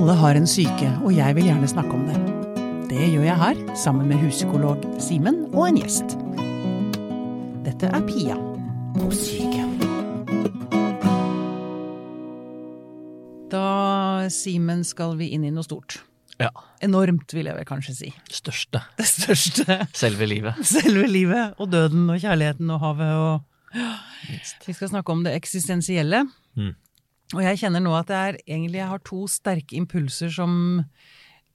Alle har en syke, og jeg vil gjerne snakke om det. Det gjør jeg her, sammen med huspsykolog Simen og en gjest. Dette er Pia på syke. Da, Simen, skal vi inn i noe stort. Ja. Enormt, vil jeg vel kanskje si. Største. Det største. Selve livet. Selve livet, og døden, og kjærligheten, og havet, og Vi skal snakke om det eksistensielle. Mm. Og jeg kjenner nå at jeg er egentlig jeg har to sterke impulser som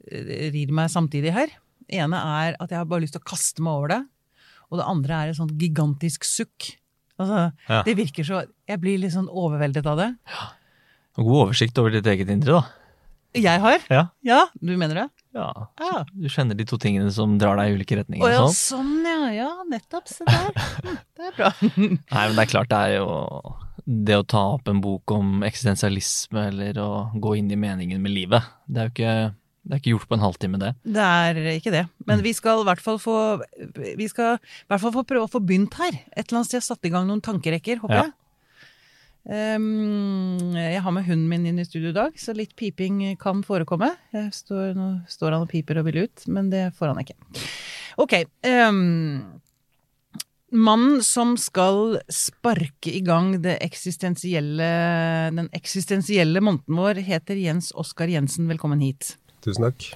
eh, rir meg samtidig her. Det ene er at jeg har bare lyst til å kaste meg over det. Og det andre er et sånt gigantisk sukk. Altså, Ja. Det virker så Jeg blir litt sånn overveldet av det. God oversikt over ditt eget indre, da. Jeg har? Ja. Ja, du mener det? ja. Ja. Du kjenner de to tingene som drar deg i ulike retninger. Å ja, sånn. sånn ja. Ja, nettopp. Se der. Hm, Det er bra. Nei, men det er klart det er jo Det å ta opp en bok om eksistensialisme eller å gå inn i meningen med livet, det er jo ikke, det er ikke gjort på en halvtime, det. Det er ikke det. Men vi skal i hvert fall få Vi skal i hvert fall få prøve å få begynt her. Et eller annet sted satt i gang noen tankerekker, håper Ja. jeg. Um, jeg har med hunden min inn i studio i dag, så litt piping kan forekomme. Står, nå står han og piper og vil ut, men det får han ikke. Ok. ehm, Mannen som skal sparke i gang det eksistensielle, den eksistensielle måneden vår, heter Jens Oskar Jensen. Velkommen hit. Tusen takk.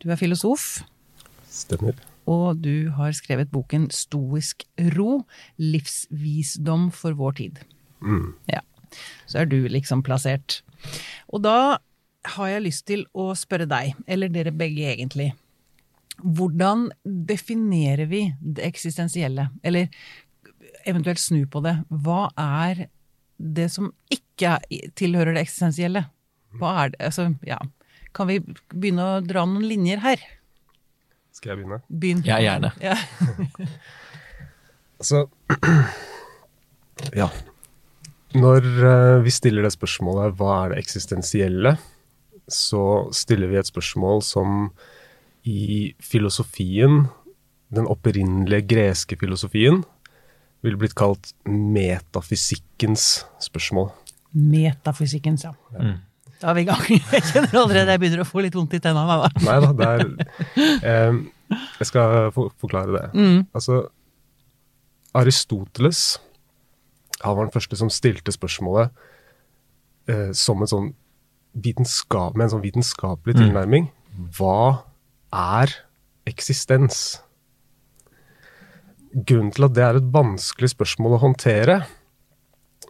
Du er filosof. Stemmer. Og du har skrevet boken Stoisk ro livsvisdom for vår tid. Mm. Ja. Så er du liksom plassert. Og da har jeg lyst til å spørre deg, eller dere begge egentlig. Hvordan definerer vi det eksistensielle? Eller eventuelt snu på det. Hva er det som ikke er- tilhører det eksistensielle? Hva er det? Altså, ja. Kan vi begynne å dra noen linjer her? Skal jeg begynne? Begynn. Ja, gjerne. Ja. Altså Ja. Når eh, vi stiller det spørsmålet hva er det eksistensielle, så stiller vi et spørsmål som i filosofien, den opprinnelige greske filosofien, ville blitt kalt metafysikkens spørsmål. Metafysikkens, ja. ja. Da er vi i gang. Jeg kjenner allerede jeg begynner å få litt vondt i tenna. Nei da, det er eh, Jeg skal forklare det. Mm. Altså, Aristoteles han var den første som stilte spørsmålet eh, som en sånn med en sånn vitenskapelig Mm. tilnærming. Hva er eksistens? Grunnen til at det er et vanskelig spørsmål å håndtere,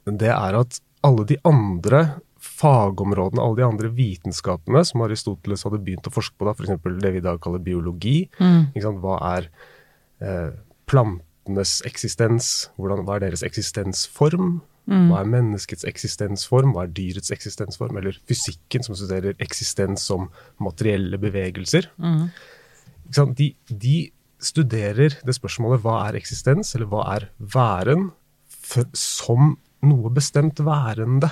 det er at alle de andre fagområdene, alle de andre vitenskapene som Aristoteles hadde begynt å forske på, da, f.eks. det vi i dag kaller biologi, Mm. Hva er eh, plantenes eksistens? Hvordan, hva er deres eksistensform? Mm. Hva er menneskets eksistensform? Hva er dyrets eksistensform? Eller fysikken, som studerer eksistens som materielle bevegelser. Mm. De, de studerer det spørsmålet hva er eksistens, eller hva er væren, for, som noe bestemt værende.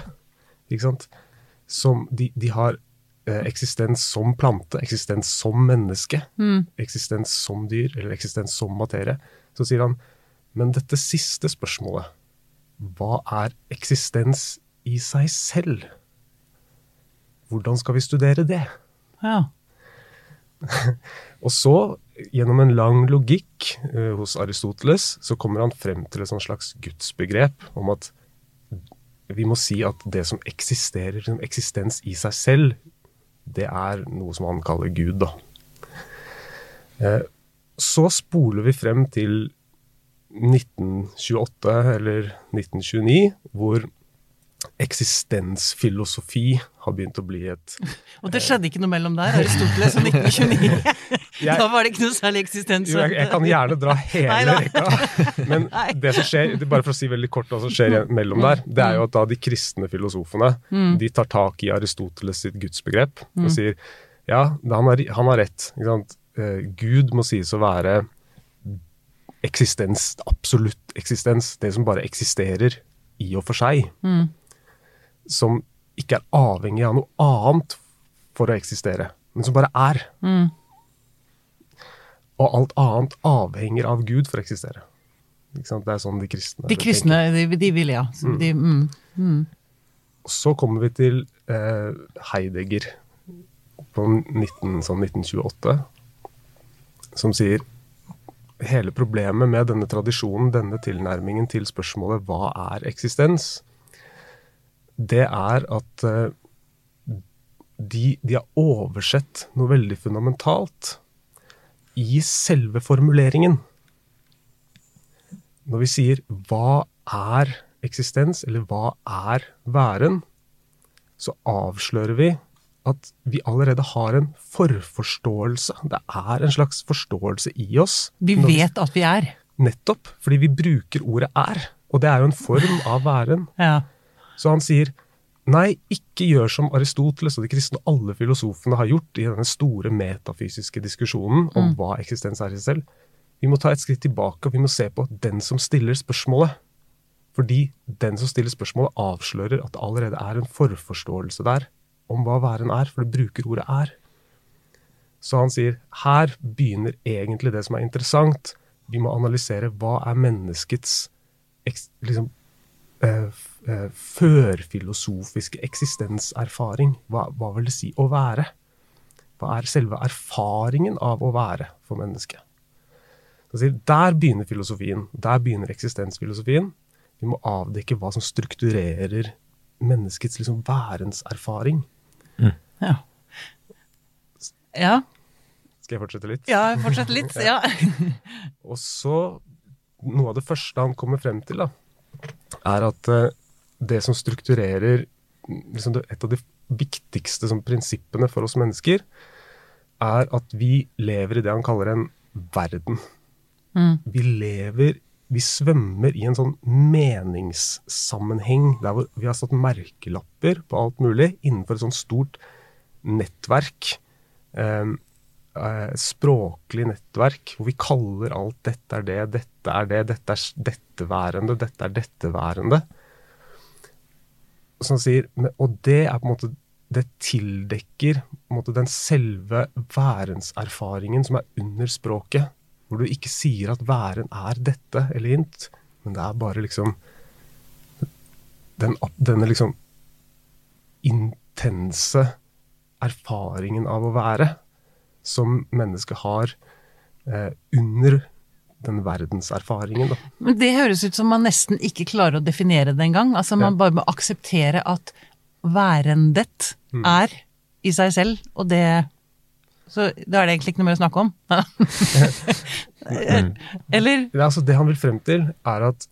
Som de, de har eh, eksistens som plante, eksistens som menneske, Mm. eksistens som dyr, eller eksistens som materie. Så sier han, men dette siste spørsmålet, hva er eksistens i seg selv? Hvordan skal vi studere det? Ja. Og så, gjennom en lang logikk eh, hos Aristoteles, så kommer han frem til et slags gudsbegrep om at vi må si at det som eksisterer som eksistens i seg selv, det er noe som han kaller Gud, da. Eh, så spoler vi frem til 1928 eller 1929, hvor eksistensfilosofi har begynt å bli et Og det skjedde ikke noe mellom der, Aristoteles og 1929. Jeg- Da var det ikke noe særlig eksistens. Jo, jeg, jeg kan gjerne dra hele rekka. Men det som skjer, bare for å si veldig kort hva som skjer mellom der, det er jo at da de kristne filosofene de tar tak i Aristoteles sitt gudsbegrep og sier ja, han har, han har rett. Eh, Gud må sies å være eksistens, absolutt eksistens, det som bare eksisterer i og for seg. Mm. Som ikke er avhengig av noe annet for å eksistere, men som bare er. Mm. Og alt annet avhenger av Gud for å eksistere. Det er sånn de kristne De kristne, de, de vil, ja. Så De, mm. Mm. Så kommer vi til eh, Heidegger. på 19, sånn 1928 som sier hele problemet med denne tradisjonen, denne tilnærmingen til spørsmålet hva er eksistens, det er at eh, de, de har oversett noe veldig fundamentalt i selve formuleringen. Når vi sier 'hva er eksistens', eller 'hva er væren', så avslører vi at vi allerede har en forforståelse. Det er en slags forståelse i oss. Vi vet at vi er. Nettopp, fordi vi bruker ordet 'er'. Og det er jo en form av væren. Ja. Så han sier nei, ikke gjør som Aristoteles og de kristne og alle filosofene har gjort i denne store metafysiske diskusjonen om hva eksistens er i seg selv. Vi må ta et skritt tilbake og vi må se på den som stiller spørsmålet. Fordi den som stiller spørsmålet, avslører at det allerede er en forforståelse der om hva væren er, for det bruker ordet er. Så han sier her begynner egentlig det som er interessant. Vi må analysere hva er menneskets liksom, eh, eh, førfilosofiske eksistenserfaring. Hva, hva vil det si å være? Hva er selve erfaringen av å være for mennesket? Sier, der begynner filosofien. Der begynner eksistensfilosofien. Vi må avdekke hva som strukturerer menneskets liksom værenserfaring. Ja. ja. Skal jeg fortsette litt? Ja, fortsett litt. Ja. Og så, noe av det første han kommer frem til, da, er at eh, det som strukturerer liksom Et av de viktigste sånn, prinsippene for oss mennesker, er at vi lever i det han kaller en verden. Mm. Vi lever Vi svømmer i en sånn meningssammenheng der hvor vi har satt merkelapper på alt mulig innenfor et sånt stort nettverk. eh, eh, språklig nettverk, hvor vi kaller alt 'dette er det', 'dette er det', 'dette er detteværende', dette er dette værende'. Som sier, og det er på en måte Det tildekker måte, den selve værenserfaringen som er under språket. Hvor du ikke sier at væren er dette eller hint, men det er bare liksom den, Denne liksom intense erfaringen av å være som mennesket har eh, under den verdenserfaringen. Da. Men det høres ut som man nesten ikke klarer å definere det engang. Altså man bare må akseptere at værendet er i seg selv, og det Så da er det egentlig ikke noe mer å snakke om. Eller? Er altså, det han vil frem til, er at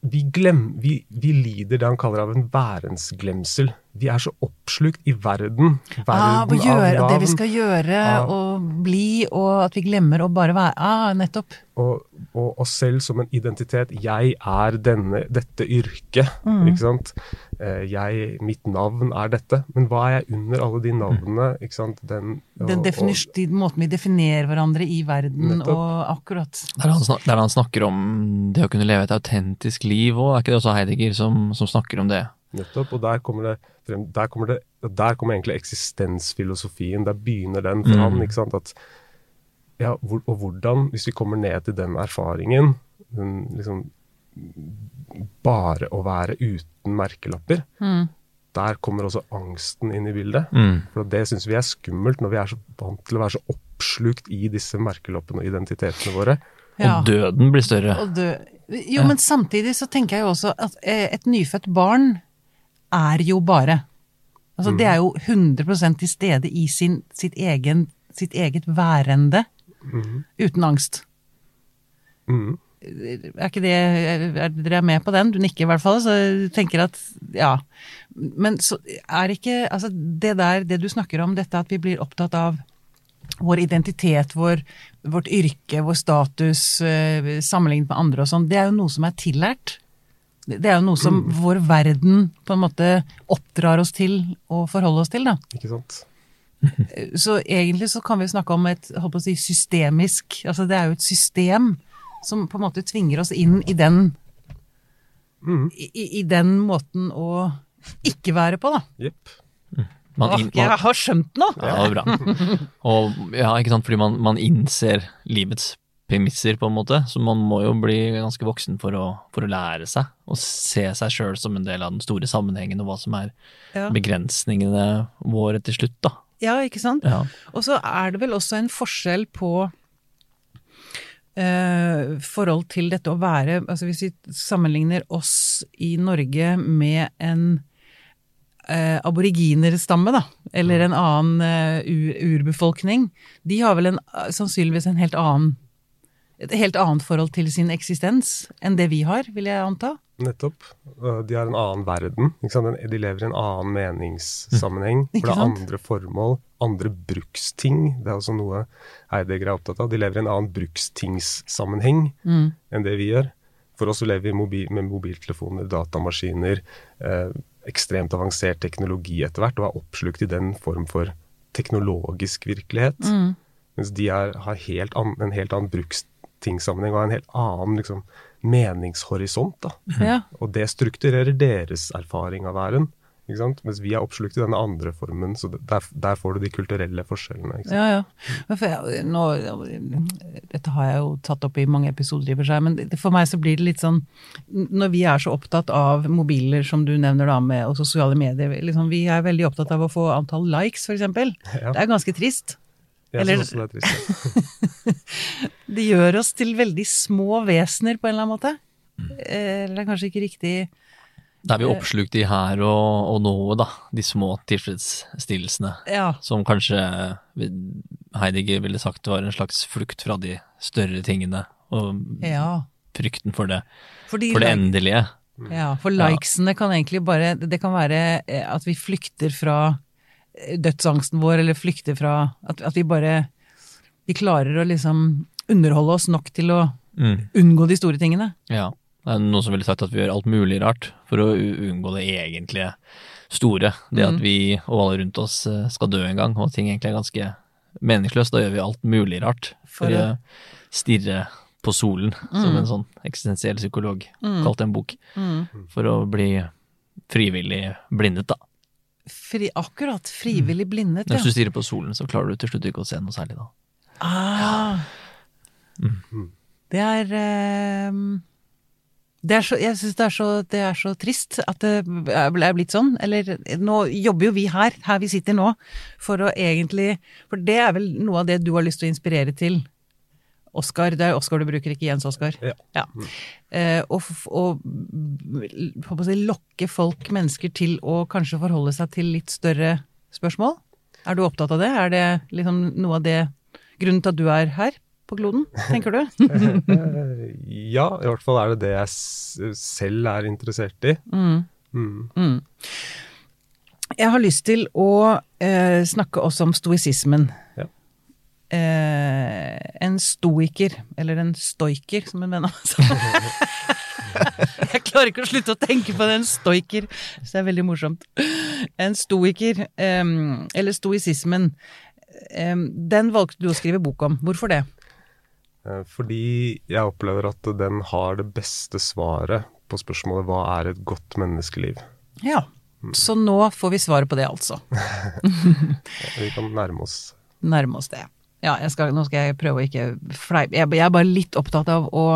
vi, glem, vi, vi lider det han kaller av en værensglemsel. Vi er så oppslukt i verden. verden Ah, å gjøre av det vi skal gjøre av- og bli, og at vi glemmer å bare være Ah, nettopp. og, og oss selv som en identitet. Jeg er denne, dette yrket, Mm. ikke sant. Eh, Jeg, mitt navn er dette. Men hva er jeg under alle de navnene? ikke sant? Den, og- Den og- definis- de måten vi definerer hverandre i verden, Nettopp. og akkurat. Der han, snakker, der han snakker om det å kunne leve et autentisk liv òg, er ikke det også Heidegger som, som snakker om det? Nettopp, og der kommer det frem, der kommer, det, der kommer egentlig eksistensfilosofien. Der begynner den for Mm. han. ikke sant, at ja, hvor, Og hvordan, hvis vi kommer ned til den erfaringen, den liksom bare å være uten merkelapper, Mm. der kommer også angsten inn i bildet. Mm. For det syns vi er skummelt når vi er så vant til å være så oppslukt i disse merkelappene og identitetene våre. Ja. Og døden blir større. Og dø. Jo, men samtidig så tenker jeg jo også at eh, et nyfødt barn er jo bare. Altså det er jo 100 til stede i sin, sitt, egen, sitt eget værende, uten angst. Mm. Er ikke det er Dere er med på den? Du nikker i hvert fall, så jeg tenker at ja. Men så er ikke Altså det der, det du snakker om, dette at vi blir opptatt av vår identitet, vår, vårt yrke, vår status, eh, sammenlignet med andre og sånn, det er jo noe som er tillært. Det er jo noe som vår verden på en måte oppdrar oss til å forholde oss til, da. Ikke sant? Så egentlig så kan vi snakke om et holdt på å si, systemisk Altså det er jo et system som på en måte tvinger oss inn i den i, i den måten å ikke være på, da. Jepp. Man, Åh, man, jeg har skjønt noe! ja, det var bra. Og, ja, ikke sant, fordi man, man innser livets premisser, på en måte. Så man må jo bli ganske voksen for å, for å lære seg å se seg sjøl som en del av den store sammenhengen, og hva som er Ja. begrensningene våre til slutt, da. ja, ikke sant? Ja. Og så er det vel også en forskjell på eh, forhold til dette å være altså Hvis vi sammenligner oss i Norge med en eh, aboriginerstamme, da, eller en annen uh, ur, urbefolkning, de har vel en, sannsynligvis en helt annen et helt annet forhold til sin eksistens enn det vi har, vil jeg anta. Nettopp. Uh, De har en annen verden. De lever i en annen meningssammenheng. Mm. For det er andre formål, andre bruksting. Det er også noe Heidegger er opptatt av. De lever i en annen brukstingssammenheng Mm. enn det vi gjør. For oss lever vi mobil, med mobiltelefoner, datamaskiner, eh, ekstremt avansert teknologi etter hvert, og er oppslukt i den form for teknologisk virkelighet. Mm. Mens de er, har helt an, en helt annen brukstingssammenheng og har en helt annen liksom, meningshorisont. Da. Ja. Og det strukturerer deres erfaring av sant? Mens vi er oppslukt i denne andre formen, så der, der får du de kulturelle forskjellene. Ja, ja. Jeg, nå, dette har jeg jo tatt opp i mange episoder i for seg, men det, for meg så blir det litt sånn Når vi er så opptatt av mobiler, som du nevner da, med, og sosiale medier liksom, Vi er veldig opptatt av å få antall likes, f.eks. Ja. Det er ganske trist. Jeg eller- synes også det er trist. ja. Det gjør oss til veldig små vesener, på en eller annen måte. Eh, Eller det er kanskje ikke riktig Da er vi oppslukt i her og, og nå, da. De små tilfredsstillelsene. Ja. Som kanskje Heidegger ville sagt var en slags flukt fra de større tingene. Og ja. frykten for det, Fordi for det endelige. Ja, for likesene kan egentlig bare Det kan være eh, at vi flykter fra eh, dødsangsten vår, eller flykter fra At, at vi bare Vi klarer å liksom underholde oss nok til å Mm. unngå de store tingene. Ja. Det er noen som ville sagt at vi gjør alt mulig rart for å unngå det egentlige store. Det at Mm. vi og alle rundt oss eh, skal dø en gang, og ting egentlig er ganske meningsløst. Da gjør vi alt mulig rart for, For å stirre på solen, som Mm. en sånn eksistensiell psykolog Mm. kalte en bok. Mm. For å bli frivillig blindet, da. Fri, akkurat. Frivillig blindet, ja. Hvis du stirrer på solen, så klarer du til slutt ikke å se noe særlig da. Ah. Mm. Det er eh, det er så, jeg syns det, er så- det er så trist at det er blitt sånn. Eller nå jobber jo vi her, her vi sitter nå, for å egentlig For det er vel noe av det du har lyst til å inspirere til. Oskar, det er Oskar du bruker, ikke Jens Oskar. Ja. Eh, og og mm, si, lokke folk, mennesker, til å kanskje forholde seg til litt større spørsmål. Er du opptatt av det? Er det liksom noe av det Grunnen til at du er her på kloden, tenker du? Ja, i hvert fall er det det jeg selv er interessert i. Mm. Mm. Mm. Jeg har lyst til å eh, snakke også om stoisismen. Ja. Eh, en stoiker, eller en stoiker, som en venn av sa. Jeg klarer ikke å slutte å tenke på den stoiker, så det er veldig morsomt. En stoiker, eh, eller stoisismen, eh, den valgte du å skrive bok om. Hvorfor det? Eh, Fordi jeg opplever at den har det beste svaret på spørsmålet hva er et godt menneskeliv. Ja, så nå får vi svaret på det, altså. Vi kan nærme oss nærme oss det. Ja, jeg skal, nå skal jeg prøve å ikke fleipe. Jeg, jeg er bare litt opptatt av å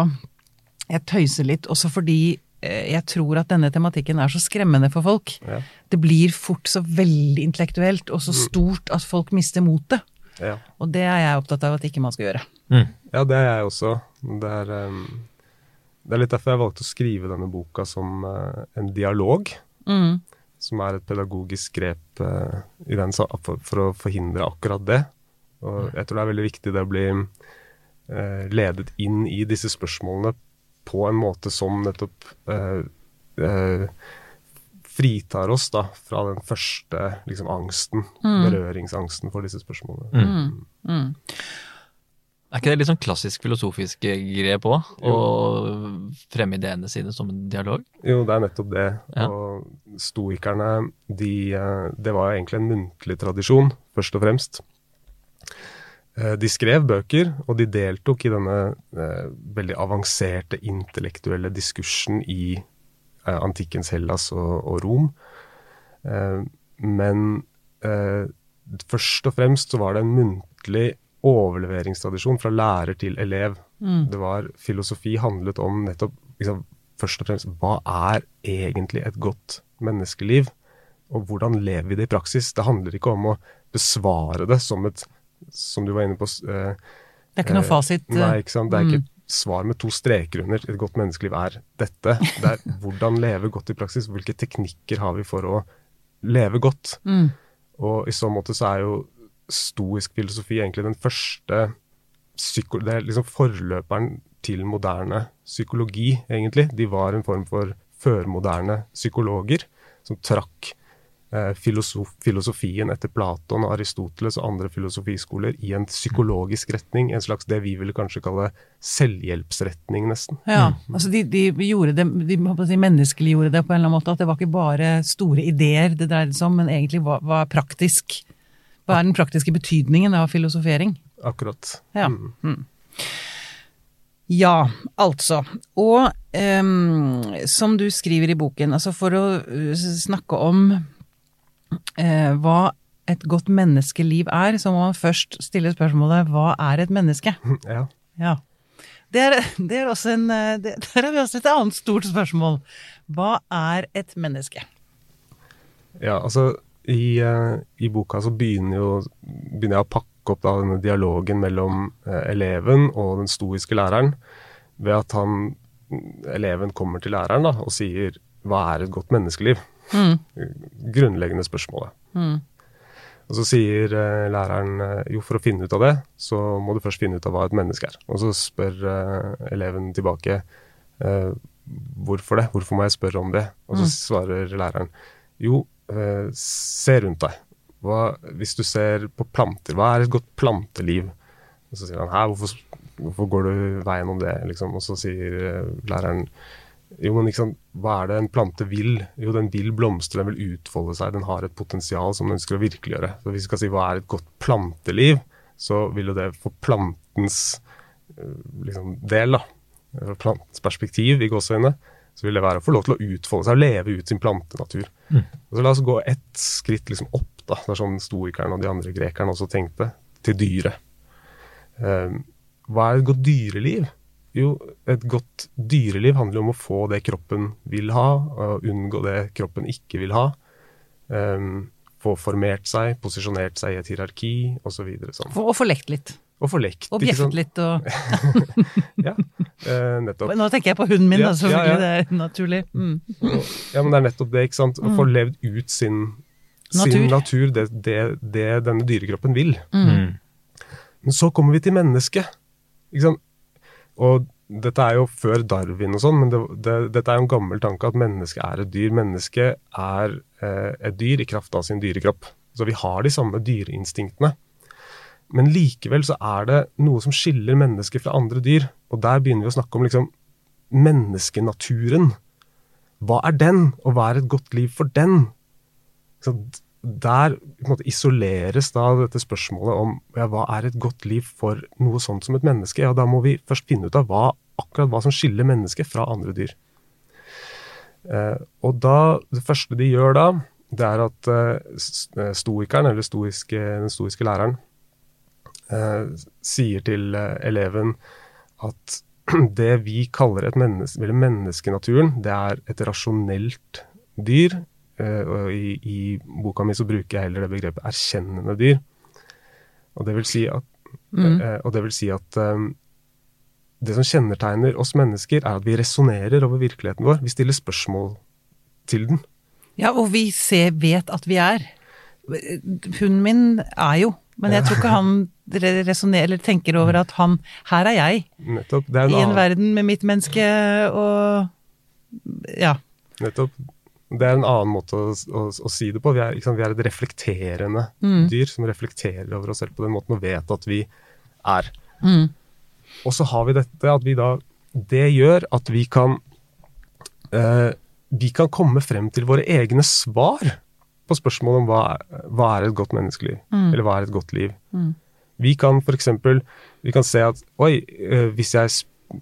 Jeg tøyser litt, også fordi eh, jeg tror at denne tematikken er så skremmende for folk. Ja. Det blir fort så veldig intellektuelt og så stort at folk mister motet. Ja. Og det er jeg opptatt av at ikke man skal gjøre. Mm. ja, det er jeg også. Det er, um, det er litt derfor jeg valgte å skrive denne boka som uh, en dialog. Mm. Som er et pedagogisk grep uh, i den, for, for å forhindre akkurat det. Og jeg tror det er veldig viktig det å bli eh, ledet inn i disse spørsmålene på en måte som nettopp eh, eh, fritar oss da fra den første liksom, angsten, berøringsangsten for disse spørsmålene. Mm. Mm. Er ikke det litt sånn klassisk filosofisk grep òg? Å fremme ideene sine som en dialog? Jo, det er nettopp det. Ja. Og stoikerne, de, eh, det var egentlig en muntlig tradisjon, først og fremst. Eh, De skrev bøker, og de deltok i denne eh, veldig avanserte intellektuelle diskursen i eh, antikkens Hellas og, og Rom. Eh, men eh, først og fremst så var det en muntlig overleveringstradisjon fra lærer til elev. Mm. Det var Filosofi handlet om nettopp liksom, først og fremst hva er egentlig et godt menneskeliv? Og hvordan lever vi det i praksis? Det handler ikke om å besvare det som et Som du var inne på eh, Det er ikke noe eh, fasit. eh, Nei, ikke sant. Det er ikke Mm. et svar med to streker under. Et godt menneskeliv er dette. Det er hvordan leve godt i praksis. Hvilke teknikker har vi for å leve godt? Mm. Og i så måte så er jo stoisk filosofi egentlig den første psyko... Det er liksom forløperen til moderne psykologi, egentlig. De var en form for førmoderne psykologer som trakk filosof, filosofien etter Platon og Aristoteles og andre filosofiskoler i en psykologisk retning. En slags det vi ville kanskje kalle selvhjelpsretning, nesten. Ja, altså de, de gjorde det, de de menneskeliggjorde det på en eller annen måte. At det var ikke bare store ideer det dreide seg om, men egentlig hva, hva er praktisk? Hva er den praktiske betydningen av filosofering? Akkurat. Ja. Mm. Mm. Ja, altså. Og um, som du skriver i boken, altså for å uh, snakke om eh, hva et godt menneskeliv er, så må man først stille spørsmålet hva er et menneske? Ja. Ja. Det er, det er også en eh, det, Der har vi også et annet stort spørsmål. Hva er et menneske? Ja, altså i, eh, i boka så begynner, jo, begynner jeg å pakke opp da denne dialogen mellom eh, eleven og den stoiske læreren ved at han, eleven kommer til læreren da, og sier 'hva er et godt menneskeliv'? Mm. Grunnleggende spørsmålet. Mm. Og så sier uh, læreren eh, jo, for å finne ut av det, så må du først finne ut av hva et menneske er. Og så spør uh, eleven tilbake uh, hvorfor det, hvorfor må jeg spørre om det? Og så Mm. svarer læreren jo, se rundt deg. Hva, hvis du ser på planter, hva er et godt planteliv? Og så sier han hæ, hvorfor, hvorfor går du veien om det, liksom? Og så sier læreren jo, men sant, hva er det en plante vil? Jo, den vil blomstre, den vil utfolde seg, den har et potensial som den ønsker å virkeliggjøre. Så hvis vi skal si hva er et godt planteliv, så vil jo det for plantens eh, liksom, del, da, plantens perspektiv i gåseøynene, så vil det være å få lov til å utfolde seg og leve ut sin plantenatur. Og så La oss gå ett skritt liksom opp, da. Det er sånn stoikerne og de andre grekerne også tenkte, til dyret. Um, hva er et godt dyreliv? Jo, et godt dyreliv handler om å få det kroppen vil ha, og unngå det kroppen ikke vil ha. Um, få formert seg, posisjonert seg i et hierarki, osv. Sånn. Og, og få lekt litt. Og få lekt. Og bjeffet litt og Ja, uh, nettopp. Nå tenker jeg på hunden min, Ja, da, selvfølgelig. ja, ja. Det er naturlig. Mm. Ja, men det er nettopp det, ikke sant. Å få levd ut sin Natur. sin natur, det, det, det denne dyrekroppen vil. Mm. Men så kommer vi til mennesket. Og dette er jo før Darwin og sånn, men det, det, dette er jo en gammel tanke at mennesket er et dyr. Mennesket er eh, et dyr i kraft av sin dyrekropp. Så vi har de samme dyreinstinktene. Men likevel så er det noe som skiller mennesker fra andre dyr. Og der begynner vi å snakke om liksom menneskenaturen. Hva er den, og hva er et godt liv for den? Så der måte, isoleres da dette spørsmålet om ja, hva er et godt liv for noe sånt som et menneske. Ja, Da må vi først finne ut av hva, akkurat hva som skiller mennesket fra andre dyr. Eh, og da, Det første de gjør da, det er at eh, eh, stoikeren, eller stoiske, den stoiske læreren, eh, sier til eh, eleven at det vi kaller et menneske, eller menneskenaturen, det er et rasjonelt dyr. Eh, og i, I boka mi så bruker jeg heller det begrepet erkjennende dyr. Og det vil si at, Mm. eh, og det, vil si at eh, det som kjennetegner oss mennesker, er at vi resonnerer over virkeligheten vår. Vi stiller spørsmål til den. Ja, og vi ser, vet at vi er. Hunden min er jo, men jeg tror ikke han resonnerer eller tenker over at han Her er jeg, Nettopp. Det er en i en annen, verden med mitt menneske, og Ja. nettopp. Det er en annen måte å, å, å si det på. Vi er, sant? vi er et reflekterende Mm. dyr som reflekterer over oss selv på den måten og vet at vi er. Mm. Og så har vi dette at vi da Det gjør at vi kan eh, Vi kan komme frem til våre egne svar på spørsmålet om hva, hva er et godt menneskeliv, Mm. eller hva er et godt liv. Mm. Vi kan f.eks. Vi kan se at oi, eh, hvis jeg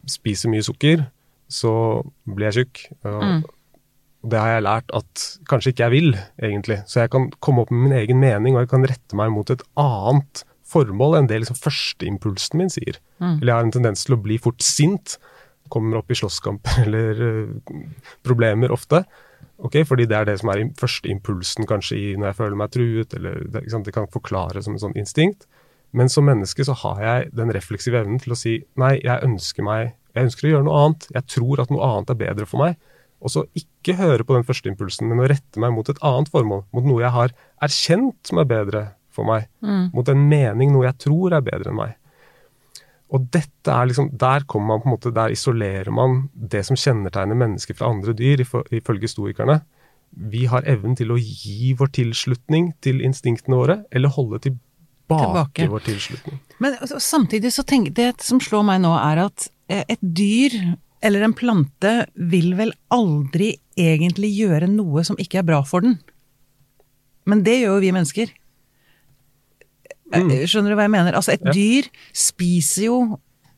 spiser mye sukker, så blir jeg tjukk. Og Mm. det har jeg lært at kanskje ikke jeg vil, egentlig. Så jeg kan komme opp med min egen mening, og jeg kan rette meg mot et annet formål enn det liksom førsteimpulsen min sier. Eller jeg har en tendens til å bli fort sint. Kommer opp i slåsskamper eller uh, problemer ofte. Ok, Fordi det er det som er førsteimpulsen kanskje i når jeg føler meg truet. eller Det, det kan forklare som en sånn instinkt. Men som menneske så har jeg den refleksive evnen til å si nei, jeg ønsker meg jeg ønsker å gjøre noe annet. Jeg tror at noe annet er bedre for meg. Og så ikke høre på den første impulsen, men å rette meg mot et annet formål. Mot noe jeg har erkjent som er bedre for meg. Mm. Mot en mening, noe jeg tror er bedre enn meg. Og dette er liksom, Der kommer man på en måte, der isolerer man det som kjennetegner mennesker fra andre dyr, ifølge stoikerne. Vi har evnen til å gi vår tilslutning til instinktene våre, eller holde tilbake, tilbake. vår tilslutning. Men altså, samtidig så tenker det som slår meg nå, er at eh, et dyr eller en plante vil vel aldri egentlig gjøre noe som ikke er bra for den. Men det gjør jo vi mennesker. Mm. Skjønner du hva jeg mener? Altså, et ja. dyr spiser jo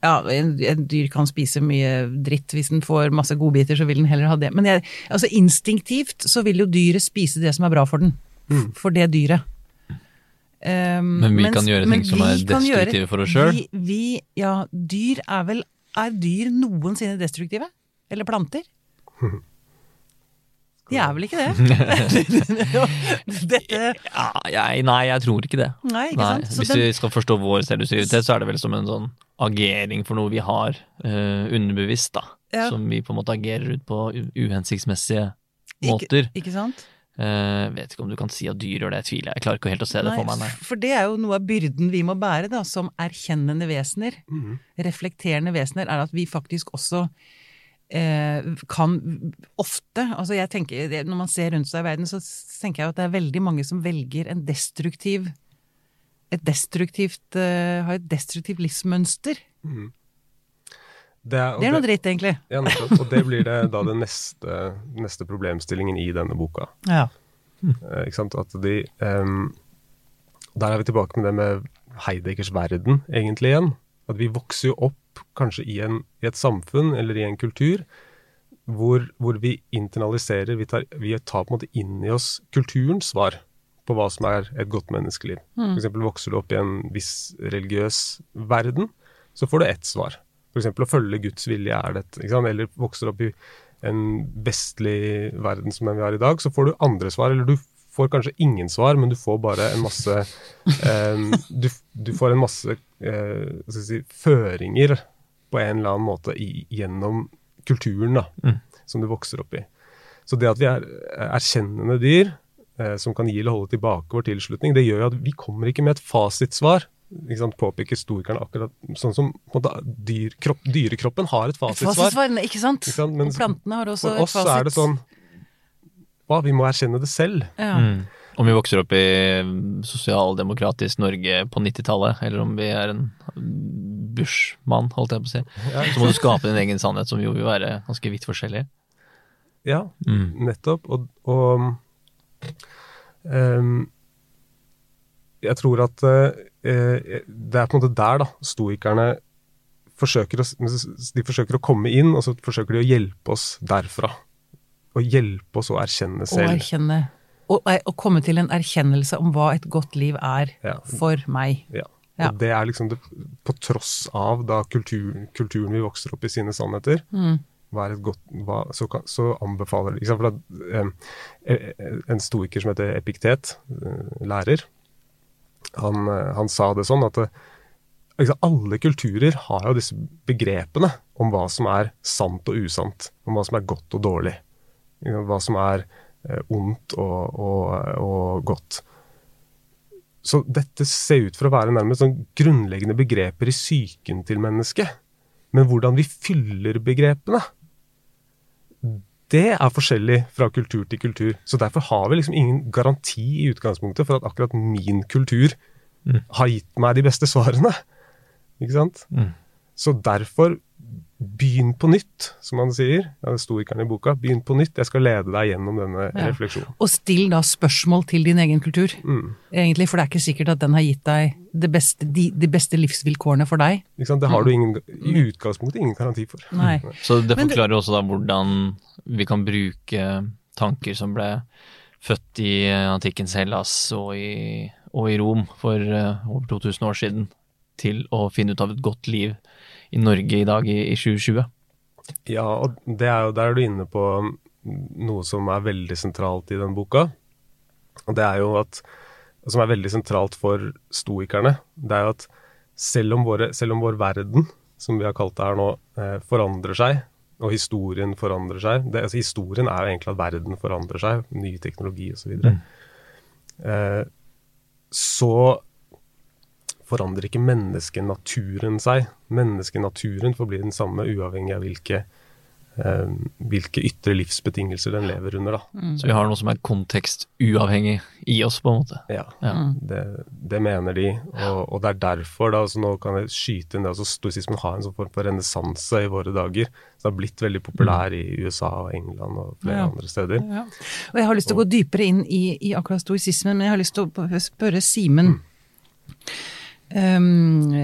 ja, en, dyr kan spise mye dritt. Hvis den får masse godbiter, så vil den heller ha det. Men jeg, altså, instinktivt så vil jo dyret spise det som er bra for den. Mm. For det dyret. Um, men vi mens, kan gjøre ting som er destruktive gjøre, for oss sjøl? Ja, dyr er vel Er dyr noensinne destruktive? Eller planter? De er vel ikke det? Dette ja, jeg, Nei, jeg tror ikke det. Nei, ikke sant? Hvis den... vi skal forstå vår selvdestruktivitet, så er det vel som en sånn agering for noe vi har uh, underbevisst, da. Ja. Som vi på en måte agerer ut på uhensiktsmessige måter. Ikke, ikke sant? Uh, vet ikke om du kan si at dyr gjør det, jeg tviler. Jeg klarer ikke helt å se det nei, for meg. Nei. For det er jo noe av byrden vi må bære, da, som erkjennende vesener. Mm. Reflekterende vesener, er at vi faktisk også Eh, kan ofte altså jeg tenker, Når man ser rundt seg i verden, så tenker jeg at det er veldig mange som velger en destruktiv et destruktivt uh, har et destruktivt livsmønster. Mm. Det er, det er, noe dritt, egentlig. Ja, nettopp. Og det blir det da den neste, neste problemstillingen i denne boka. Ja. Eh, ikke sant? At de um, Der er vi tilbake med det med Heideggers verden, egentlig, igjen. At vi vokser jo opp kanskje i, en, i, et samfunn eller i en kultur hvor, hvor vi internaliserer, vi tar, vi tar, på en måte inn i oss kulturens svar på hva som er et godt menneskeliv. Mm. F.eks. vokser du opp i en viss religiøs verden, så får du ett svar. F.eks. å følge Guds vilje er dette. Eller vokser opp i en vestlig verden som den vi har i dag, så får du andre svar. Eller du får kanskje ingen svar, men du får bare en masse eh, du, du, får en masse eh, si, føringer på en eller annen måte i, gjennom kulturen da, mm. som du vokser opp i. Så det at vi er erkjennende dyr eh, som kan gi eller holde tilbake vår tilslutning, det gjør jo at vi kommer ikke med et fasitsvar. Ikke sant, påpeker storkerne akkurat sånn som måte, dyr, kropp, dyrekroppen har et fasitsvar. Et fasitsvar, ikke sant? Ikke sant? og plantene har også et fasit. For oss er det sånn hva, vi må erkjenne det selv. Ja. Mm. Om vi vokser opp i sosialdemokratisk Norge på 90-tallet, eller om vi er en Bush-mann, holdt jeg på å si, så må du skape din egen sannhet, som jo vil være ganske vidt forskjellig. Ja, mm. nettopp. Og, og um, jeg tror at eh, det er på en måte der da, stoikerne forsøker å, de forsøker å komme inn, og så forsøker de å hjelpe oss derfra. Å hjelpe oss å erkjenne selv. Å erkjenne. Å komme til en erkjennelse om hva et godt liv er ja. for meg. Ja. Ja. Og det er liksom det, På tross av da kulturen, kulturen vi vokser opp i sine sannheter, mm. godt, hva, så, så, anbefaler liksom, for at, eh, En stoiker som heter Epiktet, eh, lærer, han, han, sa det sånn at liksom, alle kulturer har jo disse begrepene om hva som er sant og usant. Om hva som er godt og dårlig. Hva som er eh, ondt og, og, og godt. Så dette ser ut for å være nærmest sånn grunnleggende begreper i psyken til mennesket. Men hvordan vi fyller begrepene, det er forskjellig fra kultur til kultur. Så derfor har vi liksom ingen garanti i utgangspunktet for at akkurat min kultur mm. har gitt meg de beste svarene. Ikke sant? Mm. Så derfor Begynn på nytt, som han sier. Ja, det sto ikke i boka. Begynn på nytt, jeg skal lede deg gjennom denne ja. refleksjonen. Og still da spørsmål til din egen kultur, mm. egentlig, for det er ikke sikkert at den har gitt deg de beste, de, de beste livsvilkårene for deg. Ikke sant? Det har du ingen, i utgangspunktet ingen garanti for. Nei. Så det forklarer det, også da hvordan vi kan bruke tanker som ble født i antikkens Hellas og i og i Rom for eh, over 2000 år siden til å finne ut av et godt liv i Norge i dag, i, i 2020? Ja, og det er jo, der er du inne på noe som er veldig sentralt i den boka. Og det er jo at Som er veldig sentralt for stoikerne. Det er jo at selv om, våre, selv om vår verden, som vi har kalt det her nå, eh, forandrer seg, og historien forandrer seg det, altså Historien er jo egentlig at verden forandrer seg, ny teknologi osv. Så, mm. eh, så forandrer ikke menneskenaturen seg. Menneskenaturen forblir den samme uavhengig av hvilke Eh, hvilke ytre livsbetingelser den lever under. Da. Mm. Så vi har noe som er kontekstuavhengig i oss, på en måte? Ja, ja. Det, det, mener de. Og, og, det er derfor, da, så nå kan jeg skyte inn det, altså stoisismen har en sånn form for renessanse i våre dager. Så det har blitt veldig populær mm. i USA og England og flere ja. andre steder. Ja. Og Jeg har lyst til å gå dypere inn i, i akkurat stoisismen, men jeg har lyst til å spørre Simen. Mm. Um,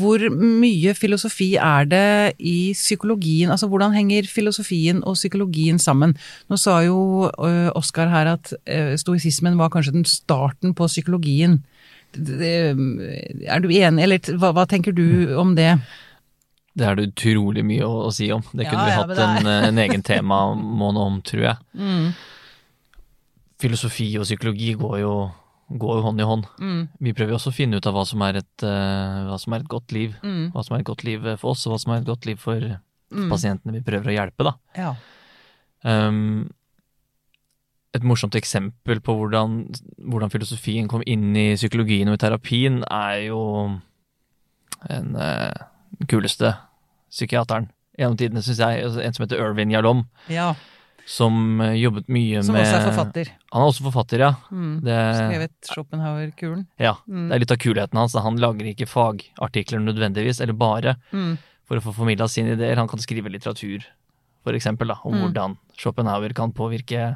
hvor mye filosofi er det i psykologien? Altså hvordan henger filosofien og psykologien sammen? Nå sa jo uh, Oskar her at uh, stoisismen var kanskje den starten på psykologien. Er du enig, eller hva, hva, tenker du om det? Det er det utrolig mye å, å si om. Det kunne ja, vi hatt en, en, egen temamåned om, tror jeg. Mm. Filosofi og psykologi går jo går jo hånd i hånd. Mm. Vi prøver jo også å finne ut av hva som er et, uh, hva som er et godt liv. Mm. Hva som er et godt liv for oss, og hva som er et godt liv for mm. pasientene vi prøver å hjelpe, da. Ja. Um, et morsomt eksempel på hvordan, hvordan, filosofien kom inn i psykologien og i terapien, er jo den uh, kuleste psykiateren gjennom tidene, syns jeg. Altså, en som heter Irvin Jalom. Ja som eh, jobbet mye som med Som også er forfatter. Han er også forfatter, ja. Mm. Det... Skrevet Schopenhauer-kulen. Ja. Mm. Det er litt av kulheten hans. Han lager ikke fagartikler nødvendigvis, eller bare, mm. for å få formidla sine ideer. Han kan skrive litteratur, for eksempel, da, om mm. hvordan Schopenhauer kan påvirke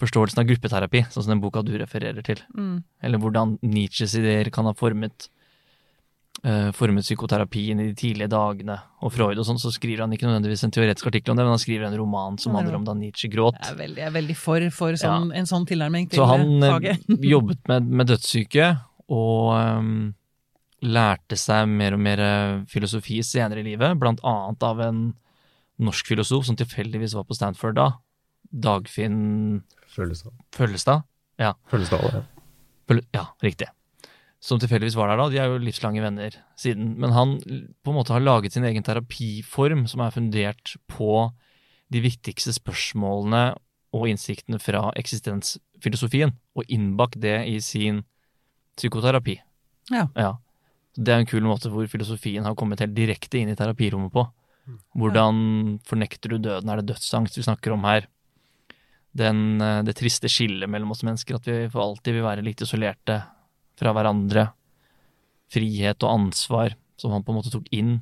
forståelsen av gruppeterapi, sånn som den boka du refererer til. Mm. Eller hvordan Nietzsches ideer kan ha formet uh, formet psykoterapien i de tidlige dagene, og Freud og sånn, så skriver han ikke nødvendigvis en teoretisk artikkel om det, men han skriver en roman som handler om da Nietzsche gråt. Jeg er veldig, jeg er veldig for, for sånn, ja. en sånn tilnærming til faget. Så han eh, faget. jobbet med, med, dødssyke, og um, lærte seg mer og mer filosofi senere i livet, blant annet av en norsk filosof som tilfeldigvis var på Stanford da, Dagfinn Føllestad. Føllestad? Ja. Føllestad, ja. ja, riktig som tilfeldigvis var der da. De er jo livslange venner siden. Men han på en måte har laget sin egen terapiform som er fundert på de viktigste spørsmålene og innsiktene fra eksistensfilosofien, og innbakt det i sin psykoterapi. Ja. ja. Det er en kul måte hvor filosofien har kommet helt direkte inn i terapirommet på. Hvordan fornekter du døden? Er det dødsangst vi snakker om her? Den, eh, det triste skillet mellom oss mennesker, at vi for alltid vil være litt isolerte fra hverandre, frihet og ansvar, som han på en måte tok inn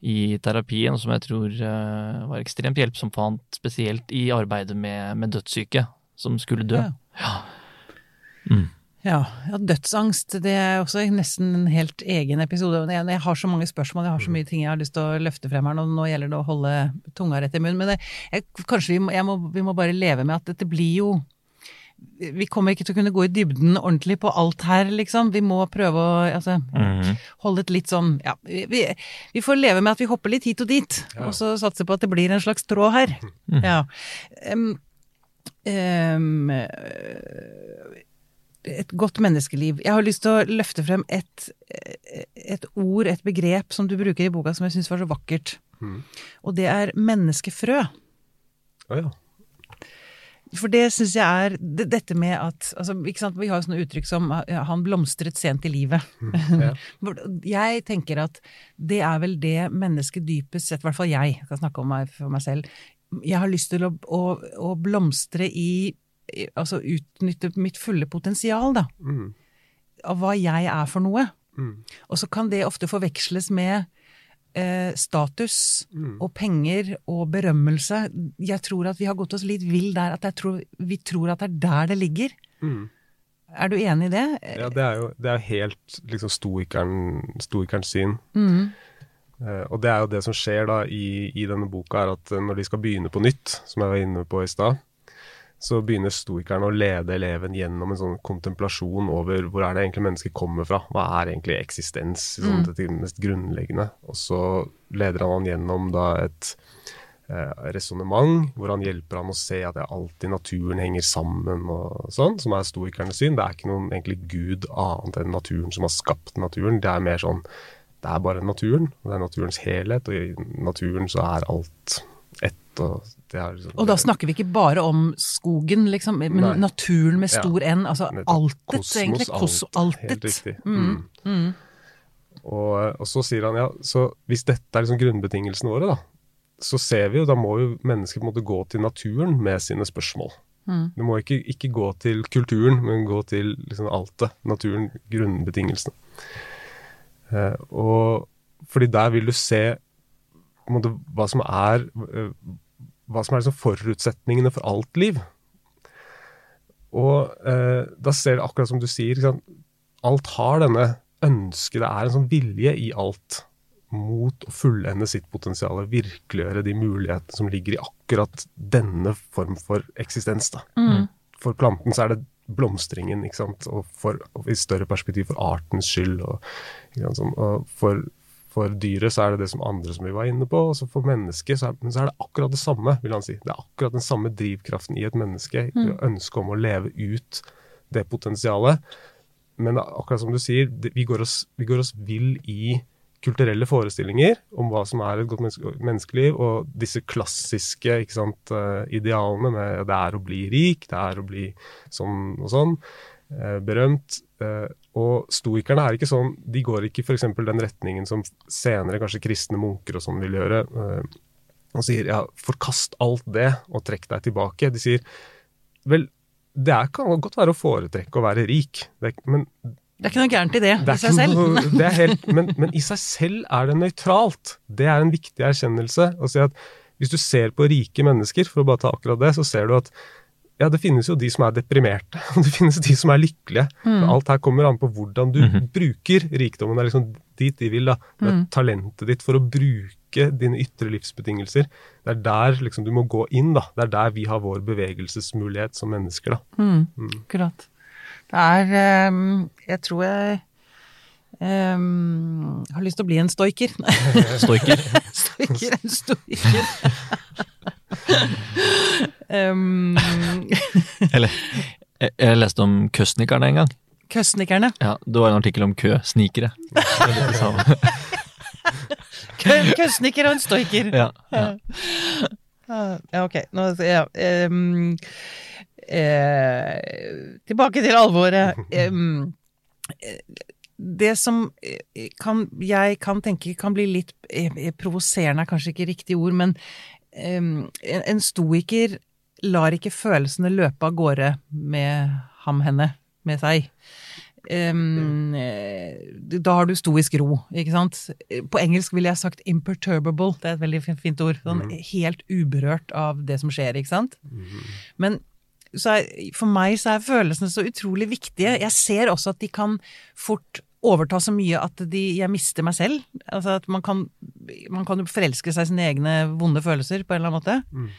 i terapien, og som jeg tror uh, var ekstremt hjelpsomt for han, spesielt i arbeidet med, med dødssyke, som skulle dø. Ja. Ja. Mm. ja. ja. dødsangst, det er også nesten en helt egen episode. Jeg, jeg, har så mange spørsmål, jeg har så mye ting jeg har lyst til å løfte frem her nå. Nå gjelder det å holde tunga rett i munnen. Men det, jeg, kanskje vi må, må, vi må bare leve med at dette blir jo vi kommer ikke til å kunne gå i dybden ordentlig på alt her, liksom. Vi må prøve å altså, mm. holde et litt sånn Ja, vi, vi, får leve med at vi hopper litt hit og dit, ja. og så satse på at det blir en slags tråd her. Mm. Ja. Um, um, et godt menneskeliv. Jeg har lyst til å løfte frem et, et ord, et begrep, som du bruker i boka som jeg syns var så vakkert. Mm. Og det er menneskefrø. Oh, ja. For det syns jeg er dette med at altså, Vi har jo sånne uttrykk som 'han blomstret sent i livet'. Mm, ja. jeg tenker at det er vel det mennesket dypest sett, i hvert fall jeg, jeg kan snakke om meg for meg selv, jeg har lyst til å, å, å blomstre i Altså utnytte mitt fulle potensial, da. Mm. Av hva jeg er for noe. Mm. Og så kan det ofte forveksles med eh, status mm. og penger og berømmelse. Jeg tror at vi har gått oss litt vill der at tror, vi tror at det er der det ligger. Mm. Er du enig i det? Ja, det er jo det er helt liksom stoikeren, stoikerens syn. Mm. Uh, og det er jo det som skjer da i, i, denne boka, er at når de skal begynne på nytt, som jeg var inne på i stad, så begynner stoikerne å lede eleven gjennom en sånn kontemplasjon over hvor er det egentlig mennesket kommer fra. Hva er egentlig eksistens, sånn, Mm. det mest grunnleggende. Og så leder han han gjennom da et eh, resonnement hvor han hjelper han å se at det alltid naturen henger sammen og sånn, som er stoikernes syn. Det er ikke noen egentlig gud annet enn naturen som har skapt naturen. Det er mer sånn det er bare naturen, og det er naturens helhet, og i naturen så er alt ett. Og, det er liksom, Og da snakker vi ikke bare om skogen, liksom, men Nei. naturen med Ja. stor N. Altså altet, Kosmos, egentlig. Kos alt. altet. Helt riktig. Mm. Mm. Og, og så sier han ja, så hvis dette er liksom grunnbetingelsene våre, da, så ser vi jo, da må jo mennesker på en måte gå til naturen med sine spørsmål. Mm. Du må ikke, ikke gå til kulturen, men gå til liksom altet. Naturen, grunnbetingelsene. Eh, og fordi der vil du se måte, hva som er eh, hva som er liksom forutsetningene for alt liv. Og eh, da ser du akkurat som du sier, alt har denne ønsket, det er en sånn vilje i alt mot å fullende sitt potensial, virkeliggjøre de mulighetene som ligger i akkurat denne form for eksistens. Da. Mm. For planten så er det blomstringen, og, for, og i større perspektiv for artens skyld. Og? Sånn, og for, for dyret så er det det som andre som vi var inne på, og så for mennesket så så er det akkurat det samme, vil han si. Det er akkurat den samme drivkraften i et menneske, Mm. ønsket om å leve ut det potensialet. Men akkurat som du sier, det, vi, går oss, vi går oss vill i kulturelle forestillinger om hva som er et godt menneske, menneskeliv, og disse klassiske sant, eh, idealene med det er å bli rik, det er å bli sånn og sånn, eh, berømt. Og stoikerne er ikke sånn, de går ikke f.eks. den retningen som senere kanskje kristne munker og sånn vil gjøre, eh, og sier ja, forkast alt det og trekk deg tilbake. De sier vel, det er, kan godt være å foretrekke å være rik, det, men Det er ikke noe gærent i det, det i seg selv. Noe, det helt, men, men i seg selv er det nøytralt. Det er en viktig erkjennelse. Å si at hvis du ser på rike mennesker, for å bare ta akkurat det, så ser du at ja, det finnes jo de som er deprimerte, og det finnes de som er lykkelige. Mm. Alt her kommer an på hvordan du Mhm. bruker rikdommen. Det er liksom dit de vil. da. Det er Mm. talentet ditt for å bruke dine ytre livsbetingelser. Det er der liksom du må gå inn. da. Det er der vi har vår bevegelsesmulighet som mennesker. da. Mm, Mm. akkurat. Det er um, Jeg tror jeg Um, har lyst til å bli en stoiker. Stoiker. stoiker, en stoiker. Um, Eller jeg, jeg leste om køsnikerne en gang. Køsnikerne. Ja, Det var en artikkel om køsnikere. Er Køsniker og en stoiker. Ja, ja. Ja, ok. Nå, ja, Um, eh, tilbake til alvoret. Eh, det som eh, kan, jeg kan tenke kan bli litt eh, provoserende, er kanskje ikke riktig ord, men en, stoiker lar ikke følelsene løpe av gårde med ham, henne, med seg. Eh, da har du stoisk ro, ikke sant. På engelsk ville jeg sagt imperturbable, det er et veldig fint, ord. Sånn helt uberørt av det som skjer, ikke sant. Men så er, for meg så er følelsene så utrolig viktige. Jeg ser også at de kan fort overta så mye at de, jeg mister meg selv. Altså at man kan, man kan jo forelske seg i sine egne vonde følelser på en eller annen måte. Mm.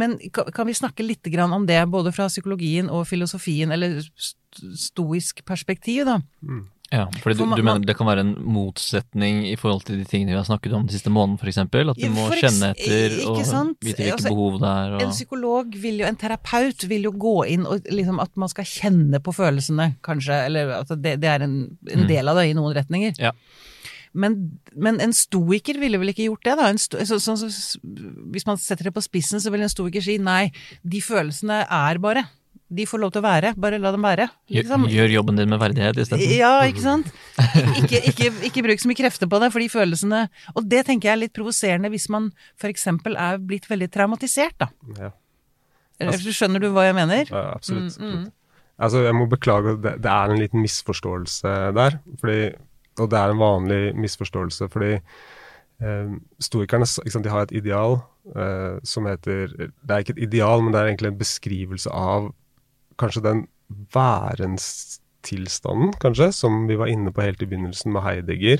Men kan, vi snakke litt om det, både fra psykologien og filosofien, eller stoisk perspektiv, da? Mm. Ja, fordi du, For man- du mener det kan være en motsetning i forhold til de tingene vi har snakket om den siste måneden, f.eks.? At du må kjenne etter og vite hvilke Altså, behov det er. En psykolog vil jo, en terapeut vil jo gå inn og liksom at man skal kjenne på følelsene, kanskje. Eller at det, det er en, en Mm. del av det i noen retninger. Ja. Men, men en stoiker ville vel ikke gjort det, da? En sto, så, så, så, hvis man setter det på spissen, så vil en stoiker si nei, de følelsene er bare. De får lov til å være, bare la dem være. Liksom. gjør jobben din med verdighet isteden. Ja, ikke sant? Ikke, ikke, ikke bruk så mye krefter på det, for de følelsene Og det tenker jeg er litt provoserende hvis man f.eks. er blitt veldig traumatisert, da. Ja. Altså, Skjønner du hva jeg mener? Ja, absolutt. Mm, mm. Altså, jeg må beklage, det, det er en liten misforståelse der. Fordi, og det er en vanlig misforståelse, fordi eh, stoikerne ikke sant, de har et ideal eh, som heter Det er ikke et ideal, men det er egentlig en beskrivelse av kanskje den værenstilstanden, kanskje, som vi var inne på helt i begynnelsen med Heidegger,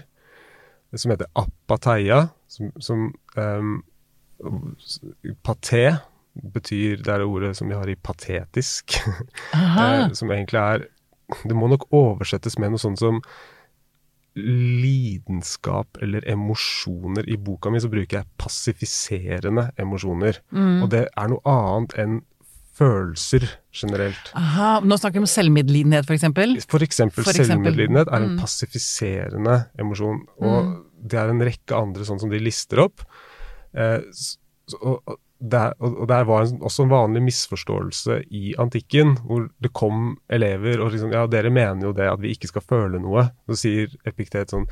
som heter apatheia, som, som um, paté betyr Det er det ordet som vi har i patetisk. Eh, som egentlig er Det må nok oversettes med noe sånt som lidenskap eller emosjoner. I boka mi så bruker jeg passifiserende emosjoner. Mm. Og det er noe annet enn følelser generelt. Aha. Nå snakker vi om selvmedlidenhet, eksempel. For eksempel, For eksempel. selvmedlidenhet er en Mm. passifiserende emosjon. Og det er en rekke andre sånn som de lister opp. Eh, og, der, og der var en, også en vanlig misforståelse i antikken, hvor det kom elever og liksom Ja, dere mener jo det at vi ikke skal føle noe. Så sier Epiktet sånn